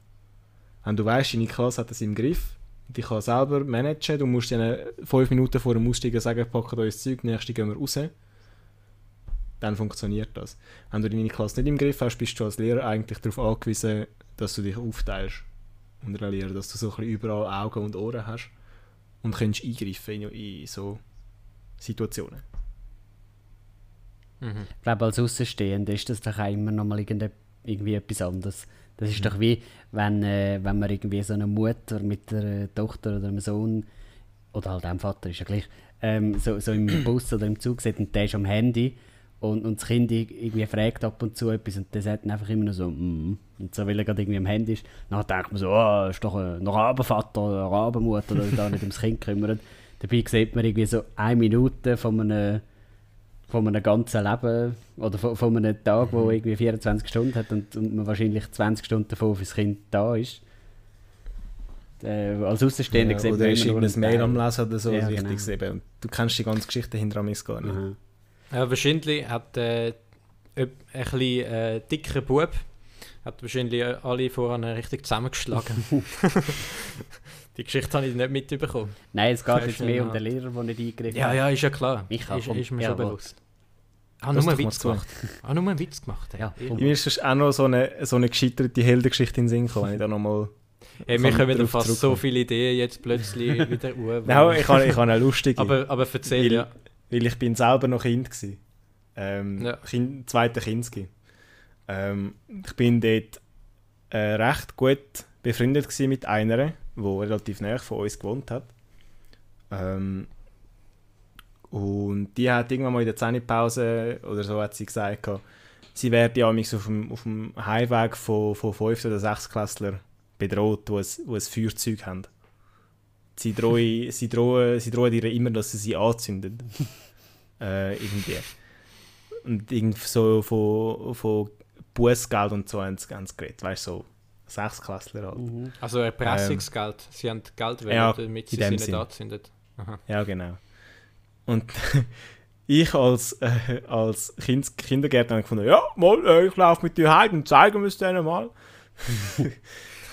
Wenn du weißt, deine Klasse hat das im Griff, die kann selber managen. Du musst ihnen fünf Minuten vor dem Aussteigen sagen, packen das Zeug, nächste gehen wir raus. Dann funktioniert das. Wenn du deine Klasse nicht im Griff hast, bist du als Lehrer eigentlich darauf angewiesen, dass du dich aufteilst unter den Lehrern, dass du so ein überall Augen und Ohren hast und kannst eingreifen in, in so Situationen. Mhm. Ich glaube, als Außenstehender ist das doch immer noch mal irgendwie etwas anderes. Das ist mhm. doch wie, wenn, äh, wenn man irgendwie so eine Mutter mit einer Tochter oder einem Sohn, oder halt einem Vater, ist ja gleich, ähm, so, so im Bus oder im Zug sieht und der ist am Handy Und, und das Kind irgendwie fragt ab und zu etwas und der sagt dann einfach immer nur so, mm. Und so, weil er gerade irgendwie am Handy ist. Dann denkt man so, oh, ist doch ein Rabenvater oder eine Rabenmutter, der sich da nicht ums Kind kümmert. Dabei sieht man irgendwie so eine Minute von einem, von einem ganzen Leben oder von, von einem Tag, der irgendwie 24 Stunden hat und, und man wahrscheinlich 20 Stunden davon fürs Kind da ist. Äh, als Außenstehender ja, sieht oder man ist irgendein Mail am Lesen oder so, Ja, richtig genau. eben. Und du kennst die ganze Geschichte hinter Amis gar nicht. Mhm. Ja, wahrscheinlich hat äh, ein bisschen äh, dicker Bub hat wahrscheinlich alle vorher richtig zusammengeschlagen. Die Geschichte habe ich nicht mitbekommen. Nein, es geht jetzt mehr um ja. den Lehrer, der nicht eingegriffen Ja, hat. ja, ist ja klar. Micha, ist, ist mir Ja, schon bewusst. Ah, Lass nur einen Witz gemacht. Ah, nur einen Witz gemacht. Ja, Ja. Mir ist sonst auch noch so eine, so eine gescheiterte Heldengeschichte in den Sinn gekommen, wenn ich da nochmal... Hey, wir kommen fast so zurückkommen. viele Ideen jetzt plötzlich wieder uhr. Nein, ich habe, ich habe eine lustige, aber, aber erzähl, Weil- ja. weil ich bin selber noch Kind gsi. Ähm, Ja. kind, zweite Kindski. Ähm, ich bin dort äh, recht gut befreundet gsi mit einer, die relativ nahe von uns gewohnt hat. Ähm, und die hat irgendwann mal in der Zähnepause oder so hat sie gesagt, sie werde ja auf dem, auf dem Heimweg von, von 5. oder 6. Klässler bedroht, die ein, die ein Feuerzeug haben. Sie drohen, sie, drohen, sie drohen ihr immer, dass sie sie anzünden. äh, irgendwie. Und irgendwie so von, von Bußgeld und so haben sie, haben sie geredet. Weißt du, so Sechsklässler halt. Mhm. Also Erpressungsgeld. Sie haben Geld wollen, Ja, damit sie sie nicht anzündet. Aha. Ja, genau. Und ich als, äh, als kind, Kindergärtner habe gefunden, ja, mal, äh, ich laufe mit dir heim und zeigen wir es denen mal.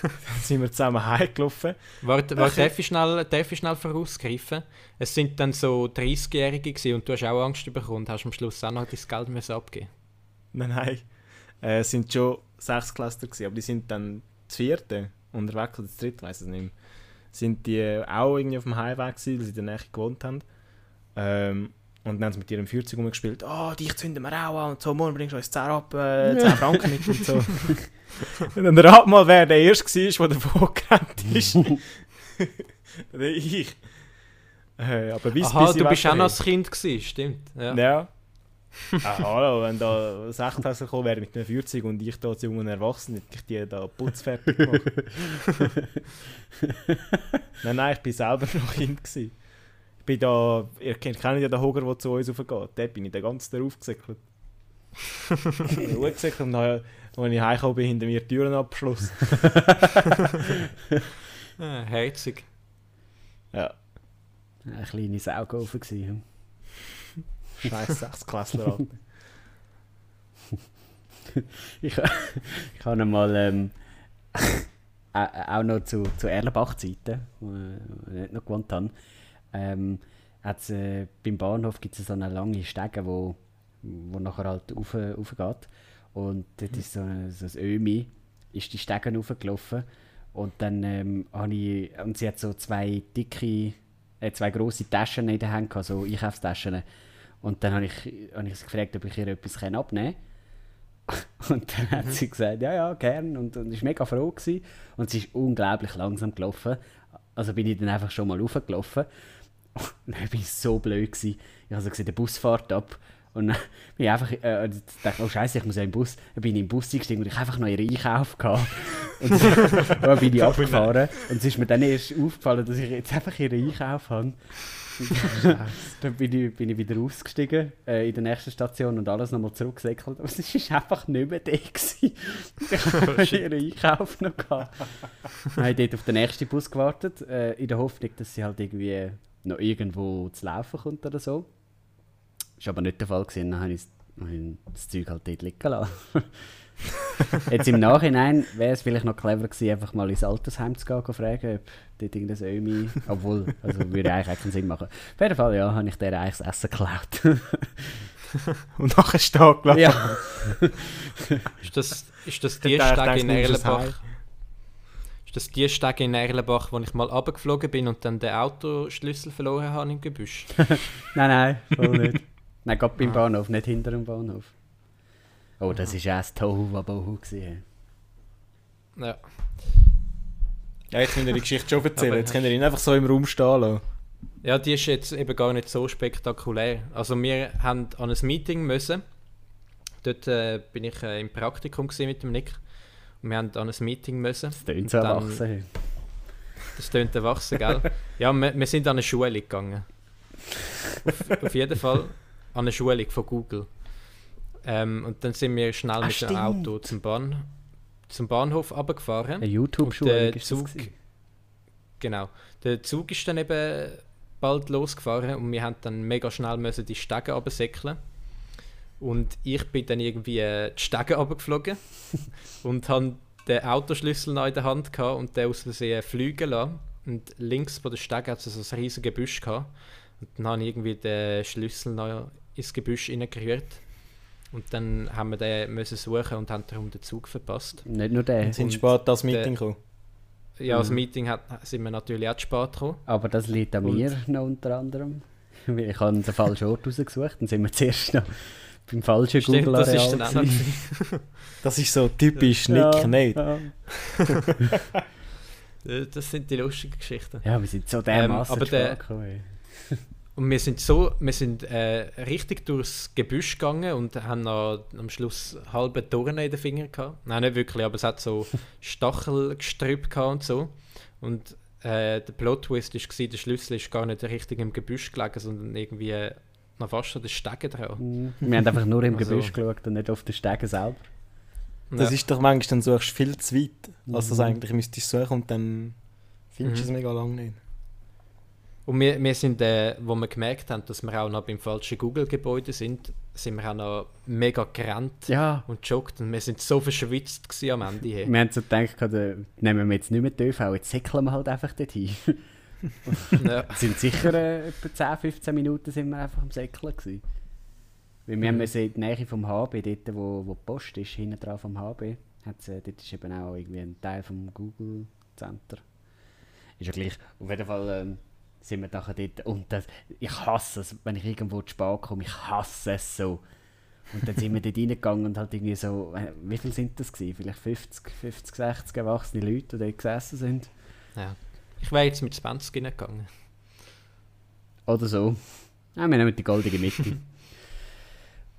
Dann sind wir zusammen heimgelaufen. Warte, warte darf, ich schnell, darf ich schnell vorausgreifen? Es sind dann so 30-Jährige gewesen und du hast auch Angst bekommen und hast am Schluss auch noch dein Geld müssen abgeben Nein, nein. Äh, es sind schon sechs Cluster gewesen, aber die sind dann das vierte unterwegs oder das dritte, weiß es nicht mehr. Sind die auch irgendwie auf dem Heimweg gewesen, weil sie in der Nähe gewohnt haben. Ähm, und dann haben sie mit ihrem Feuerzeug rumgespielt. «Oh, dich zünden wir auch an und so, morgen bringst du uns 10, ab, äh, 10 Franken mit» und so. und dann rat mal, wer der Erste war, der davon gerannt ist. Oder ich. Äh, aber bis, Aha, bis ich du bist auch noch als Kind gewesen, stimmt. Ja. Ja. ah, hallo, wenn da 16 gekommen wäre mit einem 40 und ich da als junger Erwachsener, hätte ich die da putzfertig gemacht. nein, nein, ich bin selber noch Kind. Gewesen. Ich bin da, ihr kennt, kennt ja den Hoger, der zu uns raufgeht. Dort bin ich den ganzen Tag aufgesäckelt. Hochgesäckelt und dann, als ich heimgekommen bin, hinter mir die Türen abgeschlossen. Ah, herzig. Ja, Eine kleine Saugofen gewesen. Scheiß 6 Klässler. Alter. Ich, ich habe mal ähm, au- auch noch zu, zu Erlenbach-Zeiten, wo ich nicht noch gewohnt habe, ähm, äh, beim Bahnhof gibt es so eine lange Stege, wo, wo nachher halt rauf geht. Und dort ist so, ein- so ein Ömi, ist die Stege raufgelaufen. Und dann ähm, habe ich, und sie hat so zwei dicke, äh, zwei grosse Taschen in der Hand, gehabt, so Einkaufstaschen. Und dann habe ich, habe ich sie gefragt, ob ich ihr etwas abnehmen kann. Und dann hat sie gesagt, ja, ja, gern. Und, und ist mega froh gewesen. Und sie ist unglaublich langsam gelaufen. Also bin ich dann einfach schon mal raufgelaufen. Und dann bin ich so blöd gewesen. Ich habe so gesehen, der Bus fährt ab. Und dann bin ich einfach, äh, ich dachte, oh Scheiße, ich muss ja im Bus. Dann bin ich im Bus eingestiegen und ich einfach noch ihren Einkauf gehabt. Und dann bin ich abgefahren. Und es ist mir dann erst aufgefallen, dass ich jetzt einfach ihren Einkauf habe. Dann bin ich, bin ich wieder ausgestiegen äh, in der nächsten Station und alles nochmal zurückgesäckelt. Aber es ist einfach nicht mehr da. Gewesen. Ich habe ihren Einkauf noch gehabt. Dann habe ich dort auf den nächsten Bus gewartet, äh, in der Hoffnung, dass sie halt irgendwie noch irgendwo zu laufen kommt oder so. Das war aber nicht der Fall. Gewesen. Dann habe ich, habe ich das Zeug halt dort liegen lassen. Jetzt im Nachhinein wäre es vielleicht noch clever gewesen, einfach mal ins Altersheim zu gehen und fragen, ob dort irgendein Ömi, obwohl, also würde eigentlich auch keinen Sinn machen. Auf jeden Fall, ja, habe ich der eigentlich das Essen geklaut. Und nachher ist da gelassen. ja. Ist das, ist das die Stege in. Erlenbach? Ist das die Stege in Erlenbach, wo ich mal runtergeflogen bin und dann den Autoschlüssel verloren habe im Gebüsch? Nein, nein, voll nicht. Nein, gerade beim Bahnhof, nicht hinter dem Bahnhof. Oh, das war erst Tohu Wabohu. gewesen. Ja. Ja, jetzt könnt ihr die Geschichte schon erzählen. Jetzt könnt ihr ihn einfach so im Raum stehen lassen. Ja, die ist jetzt eben gar nicht so spektakulär. Also wir haben an ein Meeting müssen dort äh, bin ich äh, im Praktikum mit dem Nick. Und wir haben an ein Meeting müssen. Das klingt so Dann- erwachsen. Das klingt erwachsen, gell? Ja, wir, wir sind an eine Schule gegangen. Auf, auf jeden Fall an eine Schulung von Google. Ähm, und dann sind wir schnell Ah, mit dem stimmt. Auto zum, Bahn, zum Bahnhof runtergefahren. Eine YouTube-Schule ist Zug-. Genau. Der Zug ist dann eben bald losgefahren und wir haben dann mega schnell müssen die Stege runtersäckeln. Und ich bin dann irgendwie äh, die Stege runtergeflogen und habe den Autoschlüssel noch in der Hand gehabt und den aus Versehen fliegen lassen. Und links von der Stege hat es so ein riesiges Gebüsch gehabt. Und dann habe ich irgendwie den Schlüssel noch ins Gebüsch reingerührt. Und dann haben wir den müssen suchen und haben darum den Zug verpasst. Nicht nur der. Und sind Und spät das Meeting gekommen. Ja, das Mhm. Meeting hat, sind wir natürlich auch spät gekommen. Aber das liegt an Und- mir noch unter anderem. Weil ich habe den falschen Ort rausgesucht. Dann sind wir zuerst noch beim falschen Stimmt, das ist Google-Areal. dann. Das ist so typisch Nick, Ja, nicht? Ja. Das sind die lustigen Geschichten. ja, wir sind so dermaßen aber zu der-. Und wir sind so, wir sind äh, richtig durchs Gebüsch gegangen und haben noch am Schluss halbe Dornen in den Fingern gehabt. Nein, nicht wirklich, aber es hat so Stachelgestrüpp gehabt und so. Und äh, der Plot-Twist war, der Schlüssel ist gar nicht richtig im Gebüsch gelegen, sondern irgendwie äh, noch fast an den Stegen dran. Mhm. Wir haben einfach nur im Also- Gebüsch geschaut und nicht auf den Stegen selber. Das Ja. ist doch manchmal, dann suchst du viel zu weit, als das Mhm. eigentlich müsstest suchen und dann findest du Mhm. es mega lang nicht. Und wir, wir sind, äh, wo wir gemerkt haben, dass wir auch noch beim falschen Google-Gebäude sind, sind wir auch noch mega gerannt Ja. und joggt und wir sind so verschwitzt am Ende. Hey. Wir haben so gedacht, äh, nehmen wir jetzt nicht mehr die ÖV, jetzt säckeln wir halt einfach dorthin. ja. Sind sicher äh, etwa 10, 15 Minuten sind wir einfach am Säckeln gewesen. Weil wir Mhm. müssen in die Nähe vom HB, dort wo, wo die Post ist, hinten dran vom HB, hat's, äh, dort ist eben auch irgendwie ein Teil vom Google Center. Ist ja gleich. Auf jeden Fall ähm, sind wir nachher dort und das, ich hasse es, wenn ich irgendwo zu spät komme, ich hasse es so. Und dann sind wir dort reingegangen und halt irgendwie so, äh, wie viel sind das gewesen? Vielleicht 50, 50, 60 erwachsene Leute, die dort gesessen sind. Ja. Ich wäre jetzt mit 20 reingegangen. Oder so. Ja, wir nehmen die goldige Mitte.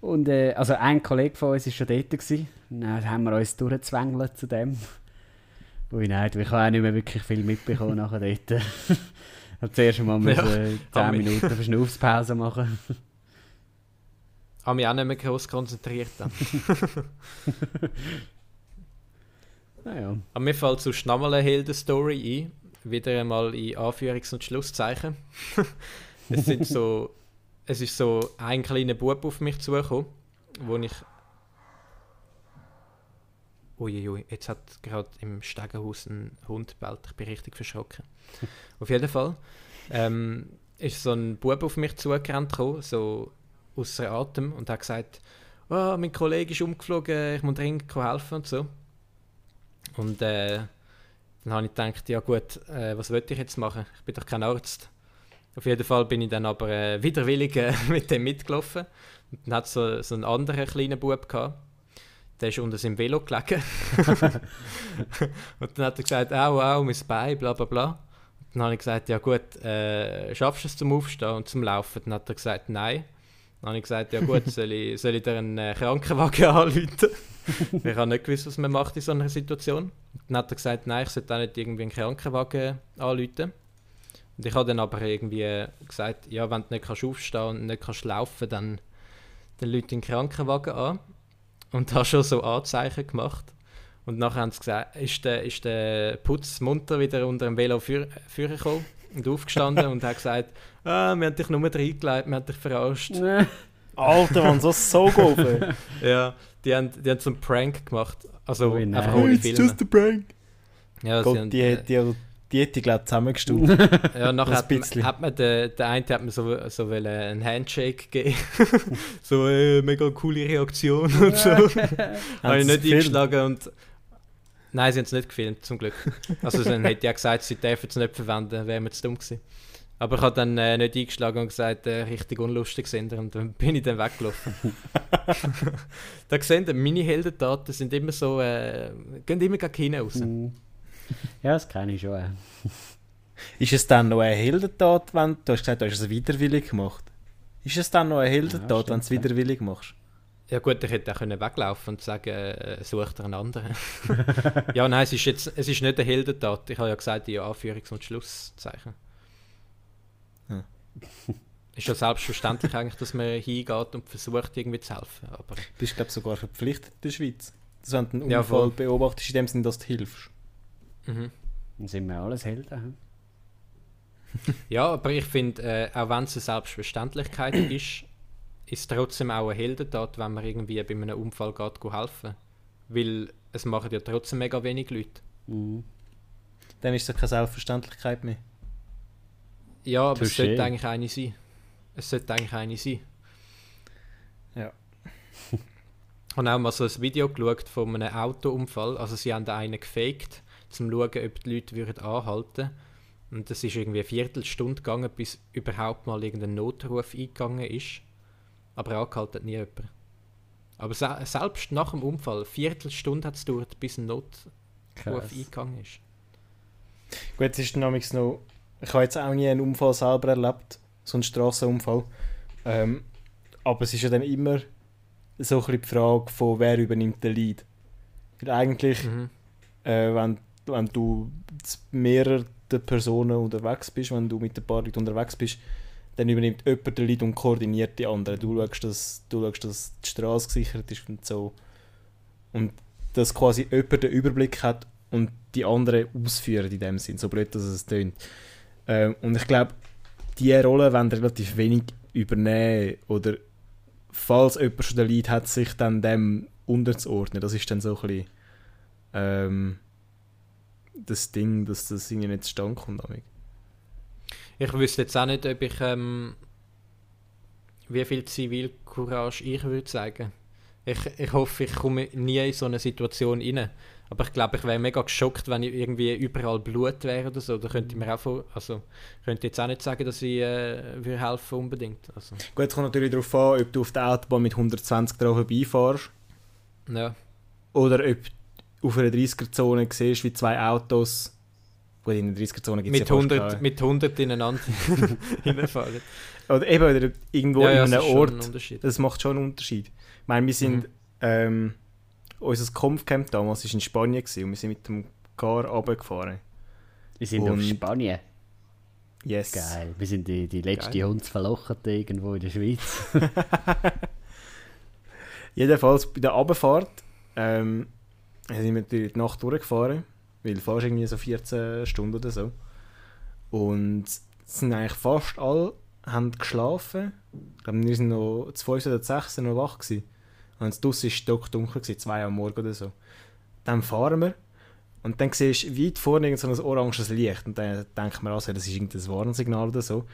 Und äh, also ein Kollege von uns war schon dort. Gewesen. Dann haben wir uns durchgezwängelt zu dem. Ui nein, ich habe auch nicht mehr wirklich viel mitbekommen nachher dort. Habe zuerst mal Ja, müssen 10 hab ich. Minuten Verschnaufspause machen. Habe mich auch nicht mehr groß konzentriert. Dann. Naja. Aber mir fällt mal eine Helden-Story ein. Wieder einmal in Anführungs- und Schlusszeichen. es, sind so, es ist so ein kleiner Bub auf mich zugekommen, wo ich. Uiuiui, jetzt hat gerade im Stegenhaus ein Hund bellt. Ich bin richtig verschrocken. auf jeden Fall ähm, ist so ein Bub auf mich zugerannt, gekommen, so außer Atem, und hat gesagt: oh, Mein Kollege ist umgeflogen, ich muss dringend helfen und so. Und äh, dann habe ich gedacht, ja gut, äh, was wollte ich jetzt machen? Ich bin doch kein Arzt. Auf jeden Fall bin ich dann aber äh, widerwillig äh, mit dem mitgelaufen. Und dann hat so, so einen anderen kleinen Bub gehabt. Der ist unter seinem Velo gelegen. und dann hat er gesagt, au, au, mein Bein, bla bla bla. Und dann habe ich gesagt, ja gut, äh, schaffst du es zum Aufstehen und zum Laufen? Dann hat er gesagt, nein. Dann habe ich gesagt, ja gut, soll ich, soll ich dir einen äh, Krankenwagen anrufen? ich habe nicht gewusst, was man macht in so einer Situation. Und dann hat er gesagt, nein, ich sollte auch nicht irgendwie einen Krankenwagen anrufen. Und ich habe dann aber irgendwie gesagt, ja, wenn du nicht kannst aufstehen und nicht kannst laufen, dann, dann rufe den Krankenwagen an. Und habe schon so Anzeichen gemacht. Und nachher haben sie gesagt, ist der, ist der Putz munter wieder unter dem Velo für- vorgekommen und aufgestanden und hat gesagt, ah, wir haben dich nur reingelegt, wir haben dich verarscht. Alter, Mann, so so geholfen. Ja, die haben, die haben so einen Prank gemacht. Also nein. einfach ohne It's Filme. just a prank. Ja, sie Gott, haben, die, äh, hat- die, die hätte ich glaube zusammengestuft. ja, nachher hat, man- hat man der, der eine hat mir so, so einen Handshake geben. so äh, mega coole Reaktion und so. Habe ich nicht eingeschlagen und. Nein, sie haben es nicht gefilmt, zum Glück. Also dann hätte ich ja gesagt, sie dürfen es nicht verwenden, wäre mir zu dumm gewesen. Aber ich habe dann äh, nicht eingeschlagen und gesagt, äh, richtig unlustig sind und dann bin ich dann weggelaufen. da sehen ihr, meine Heldentaten sind immer so, äh, gehen immer gegen hinten raus. Mm. Ja, das kenne ich schon. Ist es dann noch eine Heldentat, wenn du hast gesagt, du hast es widerwillig gemacht? Ist es dann noch eine Ja, Heldentat, wenn du es ja. widerwillig machst? Ja gut, ich hätte auch können weglaufen und sagen, äh, such dir einen anderen. ja, nein, es ist jetzt es ist nicht eine Heldentat. Ich habe ja gesagt, die Anführungs- und Schlusszeichen. Ja. Ist ja selbstverständlich eigentlich, dass man hingeht und versucht, irgendwie zu helfen. Aber Du bist, glaube sogar verpflichtet in der Schweiz. Dass wenn du einen Ja, Unfall voll. beobachtest, in dem Sinne, dass du hilfst. Mhm. Dann sind wir alles Helden. hm? Ja, aber ich finde, äh, auch wenn es eine Selbstverständlichkeit ist, ist es trotzdem auch eine Heldentat, wenn man irgendwie bei einem Unfall geht, helfen. Weil es machen ja trotzdem mega wenig Leute. Mhm. Dann ist es keine Selbstverständlichkeit mehr. Ja, aber es Touché. sollte eigentlich eine sein. Es sollte eigentlich eine sein. Ja. Ich habe auch mal so ein Video geschaut von einem Autounfall. Also sie haben einen gefaked, um zu schauen, ob die Leute würden anhalten Und es ist irgendwie eine Viertelstunde gegangen, bis überhaupt mal irgendein Notruf eingegangen ist. Aber angehalten hat nie jemand. Aber se selbst nach dem Unfall, eine Viertelstunde hat es gedauert, bis ein Notruf Krass. eingegangen ist. Gut, es ist dynamics noch. Ich habe jetzt auch nie einen Unfall selber erlebt, so einen Strassenunfall. Ähm, aber es ist ja dann immer so ein bisschen die Frage von wer übernimmt den Lead. Weil eigentlich, Mhm. äh, wenn, wenn du zu mehreren Personen unterwegs bist, wenn du mit ein paar Leuten unterwegs bist, dann übernimmt jemand den Lead und koordiniert die anderen. Du schaust, dass, du schaust, dass die Straße gesichert ist und so. Und dass quasi jemand den Überblick hat und die anderen ausführen in dem Sinn, so blöd, dass es tönt. Ähm, und ich glaube, diese Rolle wollen relativ wenig übernehmen oder falls jemand schon den Lead hat, sich dann dem unterzuordnen. Das ist dann so ein bisschen ähm, das Ding, dass das irgendwie nicht zustande kommt. damit. Ich wüsste jetzt auch nicht, ob ich ähm, wie viel Zivilcourage ich würde sagen. Ich, ich hoffe, ich komme nie in so eine Situation rein. Aber ich glaube, ich wäre mega geschockt, wenn ich irgendwie überall Blut wäre oder so. Da könnte ich mir auch vor, also könnte jetzt auch nicht sagen, dass ich äh, würde helfen unbedingt. Also, Gut, es kommt natürlich darauf an, ob du auf der Autobahn mit 120 drauf vorbeifährst ja. oder ob auf einer 30er-Zone siehst, wie zwei Autos. Gut, in der 30er-Zone gibt es Mit, ja fast 100, keine. mit 100 ineinander hinfahren. Oder eben oder irgendwo ja, ja, in einem Ort. ein. Das macht schon einen Unterschied. Ich meine, wir sind, Mhm. ähm, unser Kampfcamp damals war in Spanien gewesen, und wir sind mit dem Car runtergefahren. Wir sind Und- auf Spanien. Yes. Geil. Wir sind die, die letzte. Hundsverlocherte irgendwo in der Schweiz. Jedenfalls bei der Abfahrt ähm, sind wir natürlich die Nacht durchgefahren, weil du fährst irgendwie so 14 Stunden oder so. Und sind eigentlich fast alle haben geschlafen. Ich glaube, wir sind noch zu 5 oder 6 noch wach gewesen. Und draussen war stockdunkel, gewesen, 2 Uhr am Morgen oder so. Dann fahren wir und dann siehst du weit vorne irgend so ein oranges Licht und dann denkt man, also, das ist irgendein Warnsignal oder so.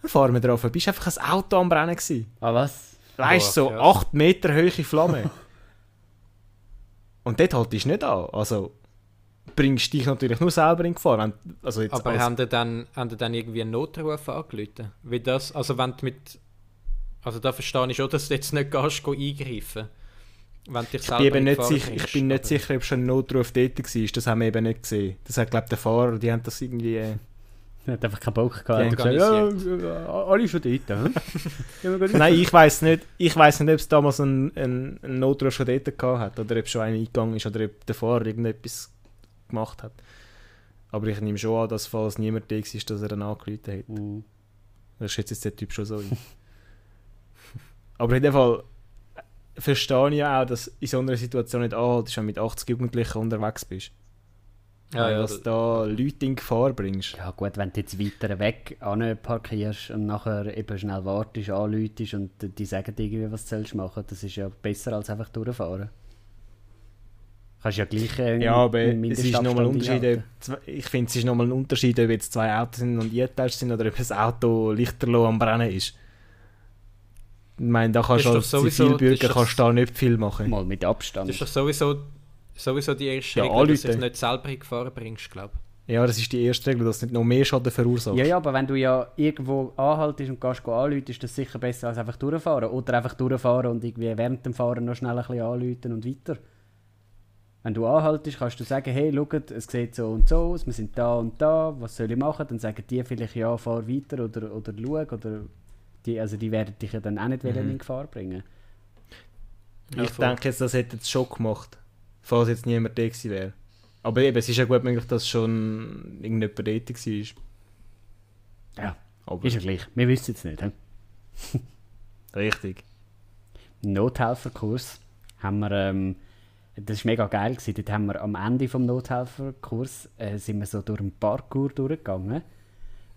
Dann fahren wir drauf, du bist einfach ein Auto am Brennen gewesen. ah, was? Weißt du, so Boah, ja. 8 Meter hohe Flamme. Und dort haltest du nicht an. Also bringst dich natürlich nur selber in Gefahr. Wenn, also jetzt Aber haben die dann, haben die dann irgendwie einen Notruf angerufen? Wie das, also wenn du mit... Also da verstehe ich schon, dass du jetzt nicht gehst, go eingreifen. Wenn dich ich bin, nicht sicher, ich bin nicht sicher, ob schon ein Notruf dort war. Das haben wir eben nicht gesehen. Das hat, glaube der Fahrer, die haben das irgendwie... Er hat einfach keinen Bock Ja, gehabt. und gesagt, ja, ja, alle schon dort. Nein, ich weiß nicht. Ich weiß nicht, ob es damals einen, einen, einen Notruf schon dort gehabt hat oder ob schon einer eingegangen ist oder ob der Fahrer irgendetwas gemacht hat. Aber ich nehme schon an, dass falls niemand da war, dass er dann angerufen hat. Mhm. Das schätzt jetzt der Typ schon so ein. Aber in dem Fall äh, verstehe ich ja auch, dass in so einer Situation nicht anhaltest, wenn du mit 80 Jugendlichen unterwegs bist. Ja, Weil ja, dass du da Leute in Gefahr bringst. Ja gut, wenn du jetzt weiter weg parkierst und nachher eben schnell wartest, anläutest und die sagen dir irgendwie, was du sollst machen, das ist ja besser als einfach durchfahren. Kannst ja gleich äh, Ja, aber einen es ist nochmal ein Unterschied. Ich finde, es ist nochmal ein Unterschied, ob jetzt zwei Autos sind und eingeteilt sind oder ob das Auto lichterloh am Brennen ist. Ich meine, da kannst du als Zivilbürger kannst du da nicht viel machen. Mal mit Abstand. Das ist doch sowieso, sowieso die erste Ja, Regel, dass du dich nicht selber in Gefahr bringst, glaube Ja, das ist die erste Regel, dass du nicht noch mehr Schaden verursachst. Ja, ja, aber wenn du ja irgendwo anhaltest und gehst anrufen, ist das sicher besser als einfach durchfahren. Oder einfach durchfahren und irgendwie während dem Fahren noch schnell ein bisschen anrufen und weiter. Wenn du anhaltest, kannst du sagen, hey, schaut, es sieht so und so aus, wir sind da und da, was soll ich machen? Dann sagen die vielleicht, ja, fahr weiter oder, oder schau. Oder die, also die werden dich ja dann auch nicht Mhm. in Gefahr bringen. Ja, ich voll. denke jetzt, das hätte es schon gemacht, falls jetzt niemand da gewesen wäre. Aber eben, es ist ja gut möglich, dass schon irgendjemand dort war. Ja, Aber ist ja gleich. Wir wissen es nicht. He? richtig. Nothelferkurs haben wir, ähm, das war mega geil. Gewesen. Dort haben wir am Ende des Nothelferkurs äh, sind wir so durch einen Parkour durchgegangen.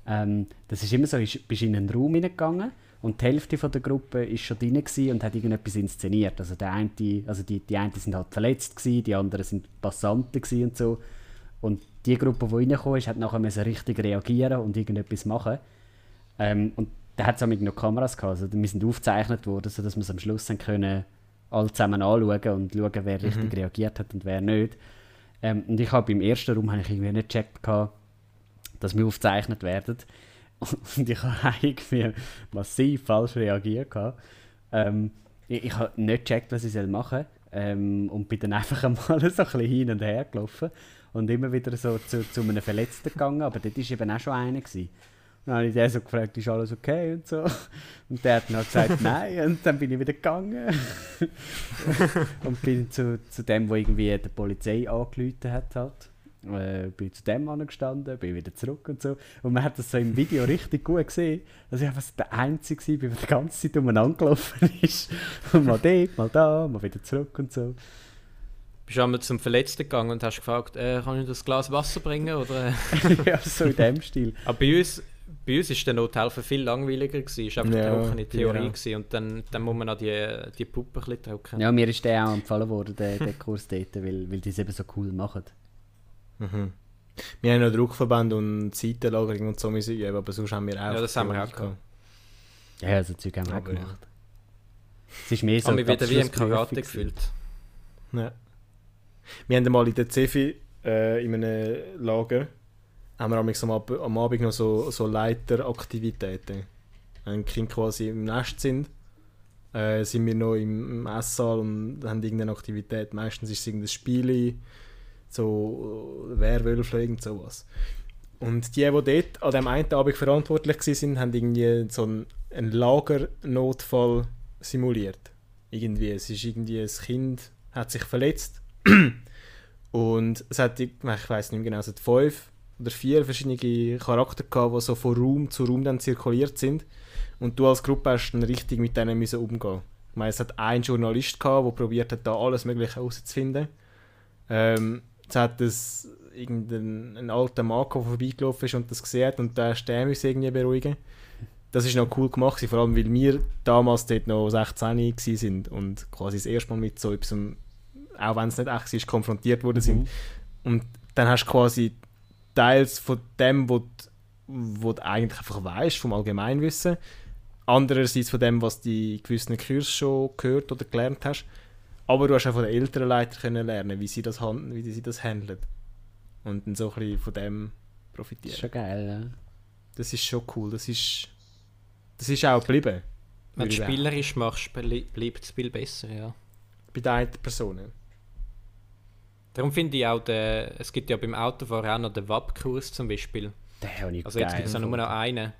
Ähm, das ist immer so, du bist in einen Raum hineingegangen und die Hälfte von der Gruppe ist schon drin und hat irgendetwas inszeniert. Also, der eine, also die, die einen sind halt verletzt, gewesen, die anderen sind Passanten und so. Und die Gruppe, die reingekommen ist, hat nachher müssen richtig reagieren und irgendetwas machen. Ähm, und da hat es auch mit noch Kameras gehabt. Also, wir sind aufgezeichnet worden, sodass wir es am Schluss dann können alle zusammen anschauen und schauen, wer richtig reagiert hat und wer nicht. Ähm, und ich habe im ersten Raum habe ich irgendwie nicht gecheckt, gehabt, dass wir aufgezeichnet werden. Und ich habe irgendwie massiv falsch reagiert. Ähm, ich ich habe nicht gecheckt, was ich machen soll. Ähm, und bin dann einfach einmal so ein bisschen hin und her gelaufen. Und immer wieder so zu, zu einem Verletzten gegangen. Aber dort war eben auch schon einer. Gewesen. Dann habe ich den so gefragt, ist alles okay und so. Und der hat dann gesagt, nein. Und dann bin ich wieder gegangen. und bin zu, zu dem, wo irgendwie die Polizei angerufen hat halt. Äh, bin zu dem angestanden, bin wieder zurück und so. Und man hat das so im Video richtig gut gesehen, dass ich einfach der Einzige war, der die ganze Zeit umeinander gelaufen ist. Und mal dort, mal da, mal wieder zurück und so. Bist du einmal zum Verletzten gegangen und hast gefragt, äh, kann ich das Glas Wasser bringen? Oder? ja, so in dem Stil. Aber bei uns, bei uns ist der Nothelfer viel langweiliger gewesen. Es war einfach Ja, trockene Theorie ja. gewesen. und dann, dann muss man auch die, die Puppe ein bisschen trocken. Ja, mir ist der auch empfohlen worden, der, der Kurs dort, weil, weil die es eben so cool machen. Mhm. Wir haben noch Druckverband und Seitenlagerung und so müssen üben, aber sonst haben wir auch. Ja, das haben wir auch gehabt. Ja, also Zeug haben wir auch Aber gemacht. Es ist mehr Ich so mich die wieder wie im Karate gefühlt. Ja. Wir haben mal in der Cefi äh, in einem Lager haben wir am, Ab am Abend noch so, so Leiteraktivitäten. Wenn die Kinder quasi im Nest sind, äh, sind wir noch im, im Esssaal und haben irgendeine Aktivität. Meistens ist es irgendein Spiel, so Werwölfe, irgend sowas. Und die, die dort an dem einen Abend verantwortlich waren, haben irgendwie so einen, einen Lagernotfall simuliert. Irgendwie, es ist irgendwie ein Kind hat sich verletzt und es hat, ich weiß nicht mehr genau, es hat fünf oder vier verschiedene Charakter gehabt, die so von Raum zu Raum dann zirkuliert sind und du als Gruppe hast dann richtig mit denen müssen umgehen. Ich meine, es hat einen Journalist gehabt, der probiert hat, da alles Mögliche herauszufinden. Ähm, es hat es irgendein ein alter Mann, der vorbeigelaufen ist und das gesehen hat und der der müssen irgendwie beruhigen. Das ist noch cool gemacht, vor allem weil wir damals dort noch 16 gewesen sind und quasi das erste Mal mit so etwas, auch wenn es nicht echt ist, konfrontiert worden sind. Und dann hast du quasi Teils von dem, was du, du eigentlich einfach weißt, vom Allgemeinwissen, andererseits von dem, was du in gewissen Kursen schon gehört oder gelernt hast. Aber du hast auch von den älteren Leitern können lernen, wie sie das, wie sie das handeln. Und dann so ein bisschen von dem Das profitieren. ist schon geil, ja. Das ist schon cool. Das ist, das ist auch geblieben. Wenn du ich spielerisch machst, bleibt das Spiel besser, ja. Bei den einen Personen. Darum finde ich auch, der, es gibt ja beim Autofahren auch noch den WAP-Kurs zum Beispiel. Den habe ich Also jetzt gibt es ja nur noch einen.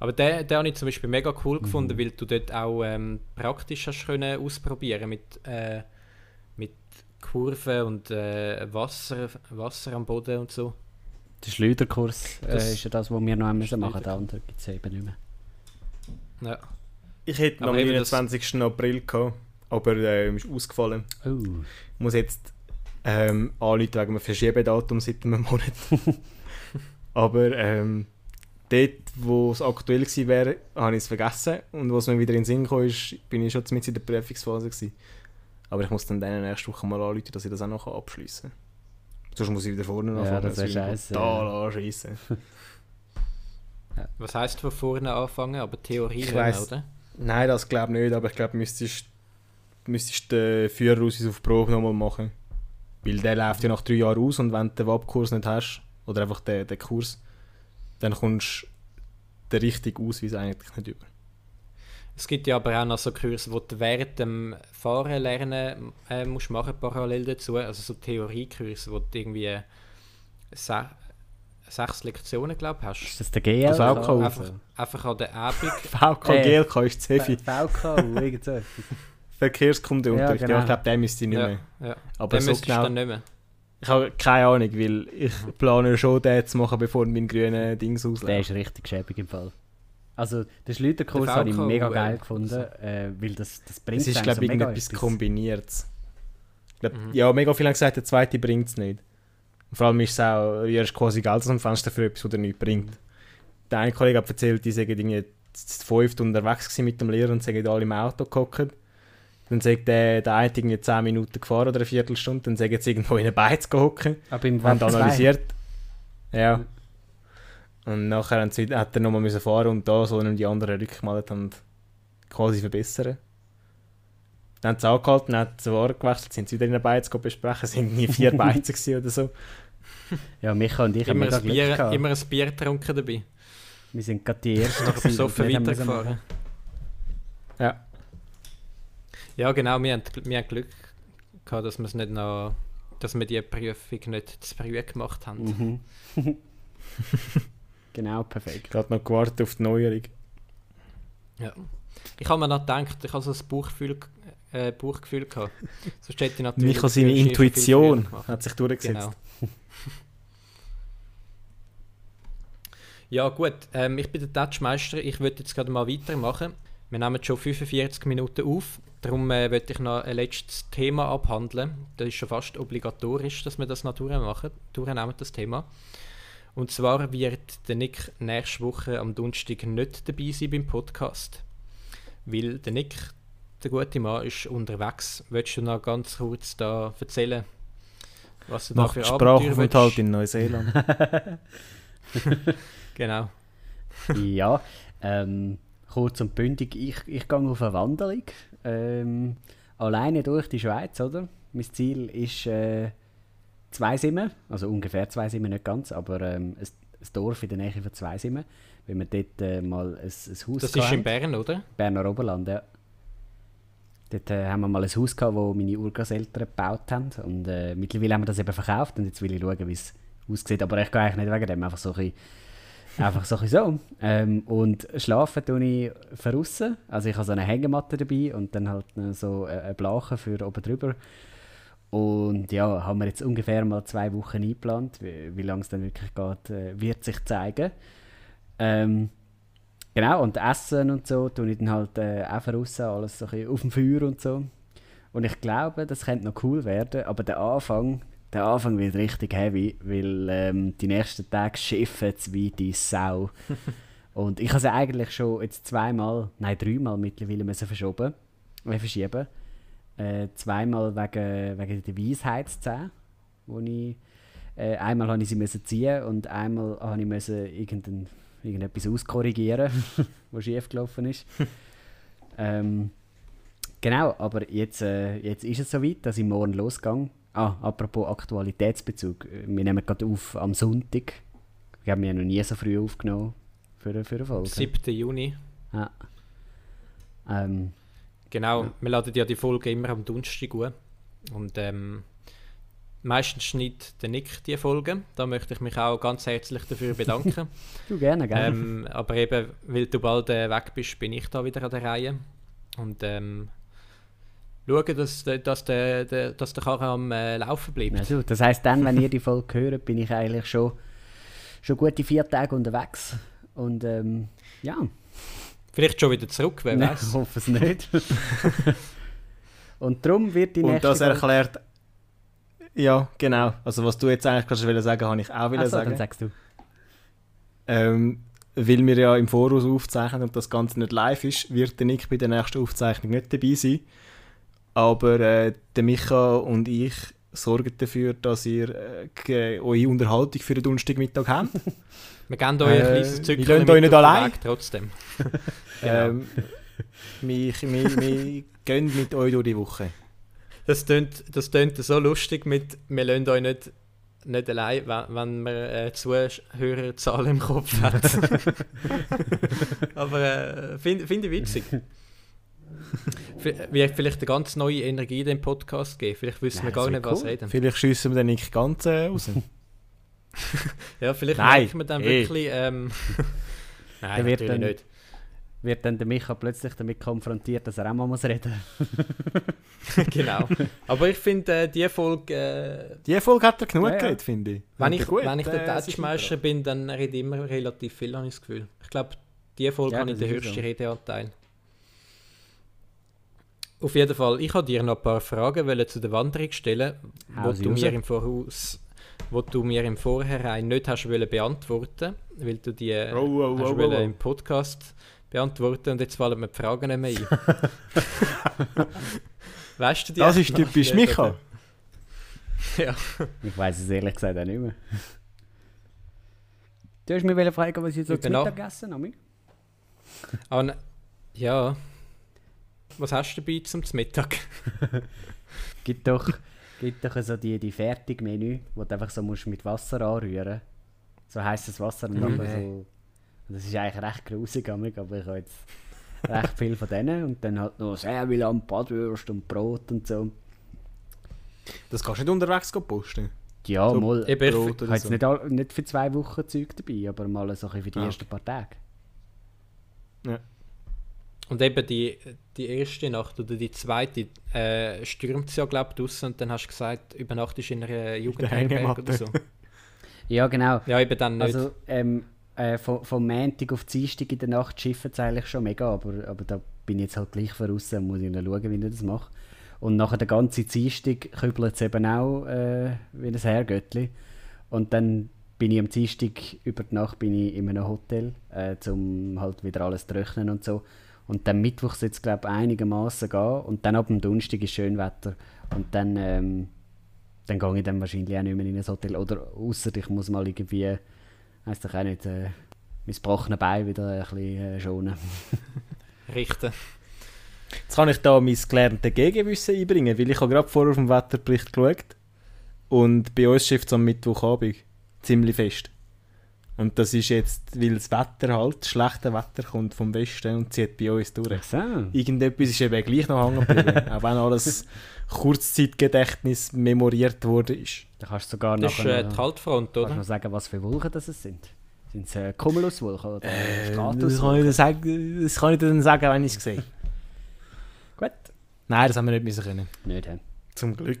Aber den, den habe ich zum Beispiel mega cool gefunden, Mhm. weil du dort auch ähm, praktisch hast können ausprobieren mit, äh, mit Kurven und äh, Wasser, Wasser am Boden und so. Der Schleuderkurs äh, Das- ist ja das, was wir noch müssen machen. Schleuder- Der andere gibt es eben nicht mehr. Ja. Ich hätte Aber am eben das- 29. April gehabt, aber äh, ist ausgefallen. Oh. Ich muss jetzt ähm, anrufen wegen einem Verschiebedatum seit einem Monat. Aber ähm, dort, wo es aktuell gewesen wäre, habe ich es vergessen. Und was mir wieder in den Sinn kam, ist, bin ich schon mit in der Prüfungsphase gewesen. Aber ich muss dann denen nächste Woche mal anrufen, dass ich das auch noch abschließen kann. Sonst muss ich wieder vorne Ja, anfangen. das wär ist mir scheisse, Total ja. anschiessen. Was heisst von vorne anfangen, aber Theorie Ich weiss. oder? Nein, das glaube ich nicht, aber ich glaube, müsstest müsstest den Führer aus auf Probe nochmal machen. Weil der läuft ja nach drei Jahren aus und wenn du den WAP-Kurs nicht hast, oder einfach den, den Kurs, dann kommst du den richtig aus, wie es eigentlich nicht über. Es gibt ja aber auch noch so Kurse, wo du während dem Fahren lernen äh, musst machen, parallel dazu. Also so Theoriekurse, wo du irgendwie se sechs Lektionen, glaube ich, Ist hast. das der GL? Also auch cool. Einfach, einfach an der Abend. VK Äh, GLK ist zu heavy. VK, irgend so etwas. Verkehrskundeunterricht. Ja, Ja, genau. ich glaube, den müsste ich nicht Ja, mehr. ja. Aber Dann so müsstest du genau. dann nicht mehr. Ich habe keine Ahnung, weil ich plane schon den zu machen, bevor mein grüner Dings Der ausläuft. ist richtig schäbig im Fall. Also, den Schleuderkurs Der habe ich mega äh, geil gefunden, äh, weil das, das bringt Es ist, glaube ich, so irgendetwas etwas. Kombiniertes. Ich glaub, Mhm. Ja, mega viele haben gesagt, der zweite bringt es nicht. Und vor allem ist es auch, ihr hast quasi Geld aus dem Fenster für etwas, was dir nichts bringt. Der eine Kollege hat erzählt, die seien irgendwie zu fünft unterwegs mit dem Lehrer und seien alle im Auto gehockt. Dann sagt der, der eine irgendwie 10 Minuten gefahren oder eine Viertelstunde, dann sagen sie irgendwo in eine Beiz gehockt. Aber im haben 2, analysiert. Ja. Und nachher haben sie, hat er nochmal müssen fahren und da so die anderen rückgemeldet und quasi verbessern. Dann haben sie angehalten, dann haben sie Ware gewechselt, sind sie wieder in der Beiz besprechen, es sind nie vier Beizen gewesen oder so. Ja, Micha und ich haben Immer mega ein, Glück Bier, gehabt. immer ein Bier getrunken dabei. Wir sind gerade die Ersten nicht haben müssen weitergefahren. Ja. Ja, genau, wir haben, wir haben Glück gehabt, dass wir es nicht noch, dass wir die Prüfung nicht zu früh gemacht haben. Mhm. genau, perfekt. Gerade noch gewartet auf die Neuerung. Ja. Ich habe mir noch gedacht, ich habe so ein Bauchgefühl, äh, Bauchgefühl gehabt. Sonst hätte ich natürlich Micha, seine Intuition hat sich durchgesetzt. Genau. ja gut, ähm, ich bin der Touchmeister. Ich würde jetzt gerade mal weitermachen. Wir nehmen schon 45 Minuten auf. Darum äh, würde ich noch ein letztes Thema abhandeln. Das ist schon fast obligatorisch, dass wir das noch durchmachen, durchnehmen, das Thema. Und zwar wird der Nick nächste Woche am Donnerstag nicht dabei sein beim Podcast. Weil der Nick, der gute Mann, ist unterwegs. Willst du noch ganz kurz da erzählen, was du da Macht für Sprachaufenthalt in Neuseeland. Genau. ja, ähm, kurz und bündig, ich, ich gehe auf eine Wanderung. Ähm, alleine durch die Schweiz, oder? Mein Ziel ist äh, Zweisimmen, also ungefähr Zweisimmen, nicht ganz, aber ähm, ein, ein Dorf in der Nähe von Zweisimmen, weil wir dort äh, mal ein, ein Haus Das ist in. Bern, oder? Berner Oberland, ja. Dort äh, haben wir mal ein Haus gehabt, wo meine Urgroßeltern gebaut haben. Und äh, mittlerweile haben wir das eben verkauft und jetzt will ich schauen, wie es aussieht. Aber ich gehe eigentlich nicht wegen dem, einfach so ein bisschen, einfach so. Ein bisschen so. Ähm, und schlafen tue ich draussen. Also ich habe so eine Hängematte dabei und dann halt so äh, eine Blache für oben drüber. Und ja, haben wir jetzt ungefähr mal zwei Wochen eingeplant. Wie, wie lange es dann wirklich geht, äh, wird sich zeigen. Ähm, Genau, und Essen und so tue ich dann halt äh, auch raus, alles so ein auf dem Feuer und so. Und ich glaube, das könnte noch cool werden, aber der Anfang, der Anfang wird richtig heavy, weil ähm, die nächsten Tage schiffen es wie die Sau. und ich habe sie eigentlich schon jetzt zweimal, nein dreimal mittlerweile müssen verschoben, äh, verschieben. Äh, zweimal wegen, wegen der Weisheitszähne, wo ich äh, einmal habe ich sie müssen ziehen und einmal habe ich müssen irgendein, irgendetwas auskorrigieren, was schief gelaufen ist. ähm, genau, aber jetzt, äh, jetzt ist es soweit, dass ich morgen losgehe. Ah, apropos Aktualitätsbezug. äh, Wir nehmen gerade auf am Sonntag. Wir haben ja noch nie so früh aufgenommen für, für eine Folge. 7. Juni. Ja. Ähm, Genau, wir laden ja die Folge immer am Donnerstag an. Und ähm, meistens schneidet der Nick die Folge. Da möchte ich mich auch ganz herzlich dafür bedanken. du gerne, gell? ähm, aber eben, weil du bald äh, weg bist, bin ich da wieder an der Reihe. Und ähm, schauen, dass, der- dass, der, der, dass der Karren am äh, Laufen bleibt. Also, das heisst, dann, wenn ihr die Folge hört, bin ich eigentlich schon, schon gute vier Tage unterwegs. Und ähm, ja, Vielleicht schon wieder zurück, wer Nein, weiß. ich hoffe es nicht. Und darum wird die Und nächste das Folge- erklärt. Ja, genau. Also, was du jetzt eigentlich wollen sagen, habe ich auch wollen so, sagen. dann sagst du. Ähm, weil wir ja im Voraus aufzeichnen und das Ganze nicht live ist, wird der Nick bei der nächsten Aufzeichnung nicht dabei sein. Aber äh, der Micha und ich sorgen dafür, dass ihr äh, eure Unterhaltung für den Donnerstagmittag habt. Wir geben euch ein Äh, kleines wir Zückchen lassen euch nicht allein. Weg trotzdem. ähm, wir, wir, wir gehen mit euch durch die Woche. Das tönt, das tönt so lustig mit, wir lassen euch nicht, nicht allein, wenn, wenn man äh, Zuhörerzahl im Kopf hat. Aber äh, finde find ich witzig. Wird vielleicht eine ganz neue Energie in den Podcast geben. Vielleicht wissen Ja, wir gar nicht, was cool. reden. Vielleicht schiessen wir den Nick ganz äh, raus. Ja, vielleicht Nein, merken wir dann eh. wirklich. Ähm, Nein, Der wird natürlich dann- nicht. wird dann der Micha plötzlich damit konfrontiert, dass er auch mal muss reden genau. Aber ich finde, äh, die Folge, äh, Die Folge hat er genug Ja, geredet, finde ich. wenn, ich, gut, wenn ich der äh, sich Touchmeister bin, dann rede ich immer relativ viel, habe ich das Gefühl. Ich glaube, die Folge Ja, habe ich den höchsten so. Redeanteil. Auf jeden Fall, ich habe dir noch ein paar Fragen wollen zu der Wanderung stellen, wo Hau sie du, raus. mir im Voraus, wo du mir im Vorhinein nicht hast wollen beantworten, weil du die äh, Oh, oh, hast oh, oh, wollen oh. im Podcast beantworten und jetzt fallen mir die Fragen nicht mehr ein. weißt du die? Das ist typisch Micha. Ja. Ich weiß es ehrlich gesagt auch nicht mehr. Du hast mich fragen, was ich so bin auch- Mittagessen habe. Aber ne- ja. Was hast du dabei zum Mittag? Gibt doch, gibt doch so die, die Fertigmenü, wo du einfach so musst mit Wasser anrühren So heißes Wasser und Mhm. so. Das ist eigentlich recht grusig, amig, aber ich habe jetzt recht viel von denen. Und dann halt noch sehr viel an Badwürst und Brot und so. Das kannst du nicht unterwegs posten. Ja, So mal. Eben, ich habe jetzt so. nicht, all, nicht für zwei Wochen Zeug dabei, aber mal so ein bisschen für die Ah, ersten paar Tage. Und eben die, die erste Nacht oder die zweite äh, stürmt es ja, glaube ich, draussen und dann hast du gesagt, übernachtest in einer Jugendherberge oder so. Ja, genau. Ja, eben dann nicht. Also, ähm, äh, vom, vom Montag auf Dienstag in der Nacht schiffen es eigentlich schon mega, aber, aber da bin ich jetzt halt gleich voraus und muss ich noch schauen, wie ich das mache. Und nachher der ganze Dienstag kübelt es eben auch äh, wie ein Herrgöttli. Und dann bin ich am Dienstag über die Nacht bin ich in einem Hotel, äh, um halt wieder alles zu trocknen und so. Und dann Mittwoch soll es, glaube ich, einigermaßen gehen. Und dann ab dem Donnerstag ist schön Wetter. Und dann, ähm, dann gehe ich dann wahrscheinlich auch nicht mehr in ein Hotel. Oder außer ich muss mal irgendwie, weiss doch auch nicht, äh, mein gebrochenes Bein wieder ein bisschen äh, schonen. Richten. Jetzt kann ich da mein gelerntes Gegenwissen einbringen, weil ich habe gerade vorher auf dem Wetterbericht geschaut und bei uns schifft es am Mittwochabend ziemlich fest. Und das ist jetzt, weil das Wetter halt, das schlechte Wetter kommt vom Westen und zieht bei uns durch. so. Irgendetwas ist eben gleich noch hängen geblieben, auch wenn alles Kurzzeitgedächtnis memoriert wurde ist. Da kannst du sogar Das ist äh, noch, die Haltfront, kannst du oder? noch sagen, was für Wolken das es sind. Sind es äh, Cumuluswolken oder Äh, das, Stratuswolken? kann ich sagen, das kann ich dir dann sagen, wenn ich es sehe. Gut. Nein, das haben wir nicht müssen können. Nicht, hä? Zum Glück.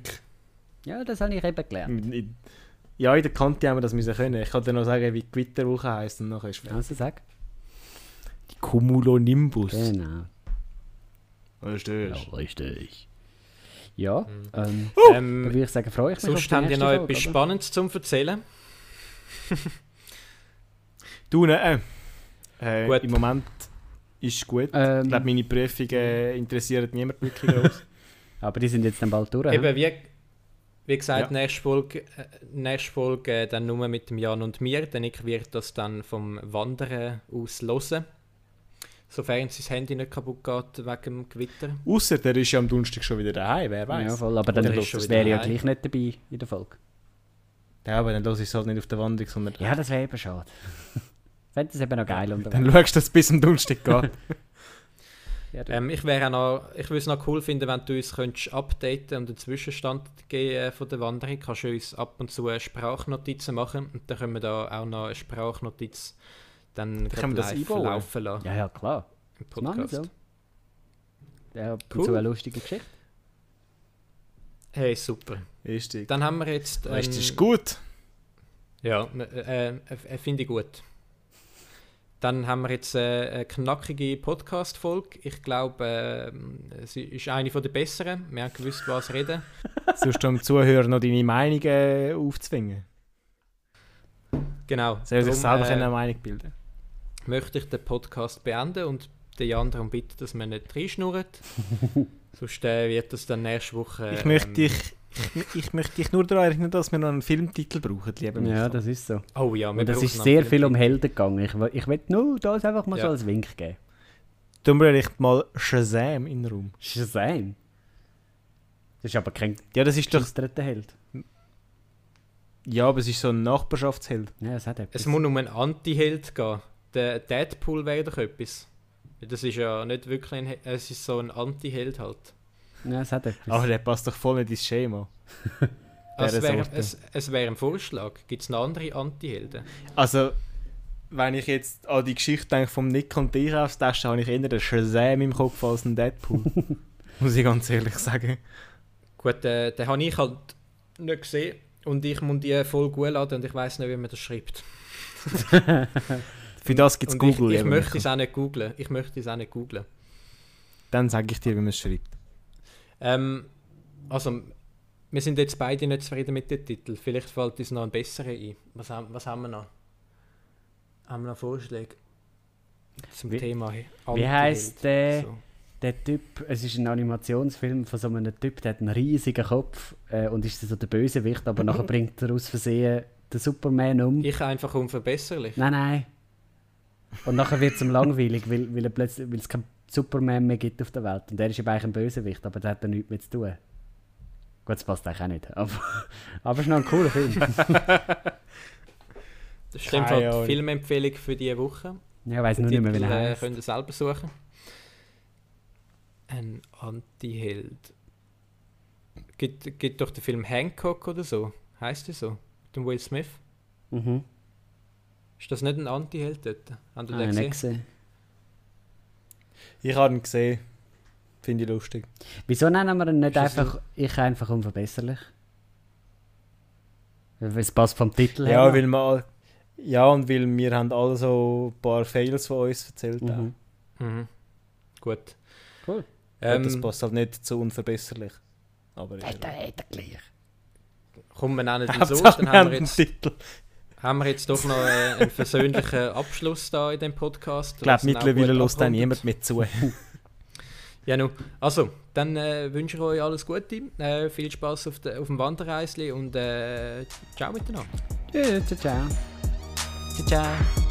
Ja, das habe ich eben gelernt. Ja, in der Kante haben wir das müssen können. Ich kann dir noch sagen, wie die Gewitterwoche heisst und nachher ist fertig. Also sag. Die Cumulonimbus. Genau. Verstehst Ja, richtig. Ja, ähm, Uh! Ähm, dann würde ich sagen, freue ich mich auf sonst haben die nächste noch Folge, etwas oder? Spannendes zum Erzählen. Du, ne, äh, Gut. im Moment ist gut. ich Ähm, glaube, meine Prüfungen äh, interessieren niemand wirklich groß. aber die sind jetzt dann bald durch. Eben, wie, wie gesagt, Ja. nächste Folge, äh, nächste Folge äh, dann nur mit dem Jan und mir. Denn ich werde das dann vom Wandern aus hören. Sofern sein Handy nicht kaputt geht wegen dem Gewitter. Außer der ist ja am Donnerstag schon wieder daheim, wer weiß. Ja, Ja, voll, aber dann wäre ja gleich nicht dabei in der Folge. aber dann los ist es halt nicht auf der Wanderung, sondern Ja, das wäre eben schade. Fände das eben noch geil dann schaust du, dass es bis am Donnerstag geht. Ja, Ähm, ich wäre noch, ich würde es noch cool finden, wenn du uns könntest updaten und einen Zwischenstand geben äh, von der Wanderung. Kannst du uns ab und zu Sprachnotizen machen und dann können wir da auch noch eine Sprachnotiz dann können wir das einbauen. laufen lassen ja, ja, klar. im Das Podcast. so. Ja, Cool. zu eine lustige Geschichte. Hey, super. Richtig. Dann haben wir jetzt. Das ähm, ist gut. Ja, äh, äh, äh, finde ich gut. Dann haben wir jetzt äh, eine knackige Podcast-Folge. Ich glaube, äh, sie ist eine von der besseren. Wir haben gewusst, was reden. Sonst dem Zuhörer noch deine Meinung äh, aufzwingen. Genau. Soll sich selber äh, eine Meinung bilden. möchte ich den Podcast beenden und den Jan darum bitten, dass wir nicht reinschnurrt. Sonst äh, wird das dann nächste Woche. Ich möchte ähm, dich, ich, ich möchte dich nur daran erinnern, dass wir noch einen Filmtitel brauchen, lieber Ja, das ist so. Oh ja, wir Und es brauchen ist sehr viel um. Helden gegangen. Ich, will- ich will nur das einfach mal Ja. so als Wink geben. Tun wir echt mal Shazam in den Raum. Shazam. Das ist aber kein Ja, das ist doch... dritter Held. Ja, aber es ist so ein Nachbarschaftsheld. Ja, es hat etwas. Es muss um einen Anti-Held gehen. Der Deadpool wäre doch etwas. Das ist ja nicht wirklich ein He Es ist so ein Anti-Held halt. ja, es hat etwas. Aber der passt doch voll nicht ins Schema. Also es wäre es, es wär ein Vorschlag. Gibt es noch andere Anti-Helden? Also, wenn ich jetzt an die Geschichte denke vom Nick und dich austesten, habe ich eher den Shazam im Kopf als den Deadpool. Muss ich ganz ehrlich sagen. Gut, äh, den habe ich halt nicht gesehen und ich muss die voll gut laden und ich weiß nicht, wie man das schreibt. Für das gibt es Google. Ich, ich möchte es auch nicht googlen. Ich möchte es auch nicht googlen. Dann sage ich dir, wie man es schreibt. Ähm, also, wir sind jetzt beide nicht zufrieden mit dem Titel. Vielleicht fällt uns noch ein besserer ein. Was, haben- was haben wir noch? Haben wir noch Vorschläge zum Wie- Thema? wie heisst der? So. Der Typ, es ist ein Animationsfilm von so einem Typ, der hat einen riesigen Kopf äh, und ist so der Bösewicht, aber nachher bringt er aus Versehen den Superman um. Ich einfach unverbesserlich. Nein, nein. Und nachher wird es ihm langweilig, weil, weil, er plötzlich, weil es keinen Superman mehr gibt auf der Welt. Und er ist eben eigentlich ein Bösewicht, aber der hat da nichts mehr zu tun. Gut, das passt eigentlich auch nicht. Aber, aber es ist noch ein cooler Film. Das stimmt halt Ahnung. die Filmempfehlung für diese Woche. Ja, ich weiß nur nicht mehr, wie er äh, heißt. könnt ihr selber suchen. Ein Anti-Held. Gibt, gibt doch den Film Hancock oder so. Heißt der so? Mit dem Will Smith. Mhm. Ist das nicht ein Anti-Held dort? Habt ihr Ah, den nicht gesehen? gesehen. Ich habe ihn gesehen. Finde ich lustig. Wieso nennen wir ihn nicht Ist das einfach Ich einfach unverbesserlich? Weil es passt vom Titel her. Ja, noch. weil wir, ja, und weil wir haben alle so ein paar Fails von uns erzählt. auch. Mhm. Mhm. Gut. Cool. Ähm, das passt halt nicht zu unverbesserlich. Aber er hat er gleich. komm, wir nennen ihn so. Dann haben wir einen jetzt, Titel. Haben wir jetzt doch noch äh, einen versöhnlichen Abschluss da in dem Podcast. Ich glaube, mittlerweile lässt dann niemand mit zu. Ja, nu. Also, dann äh, wünsche ich euch alles Gute. Äh, viel Spaß auf, de, auf dem Wanderreisli und äh, ciao miteinander. Tschüss, ciao, ciao. Ciao, ciao.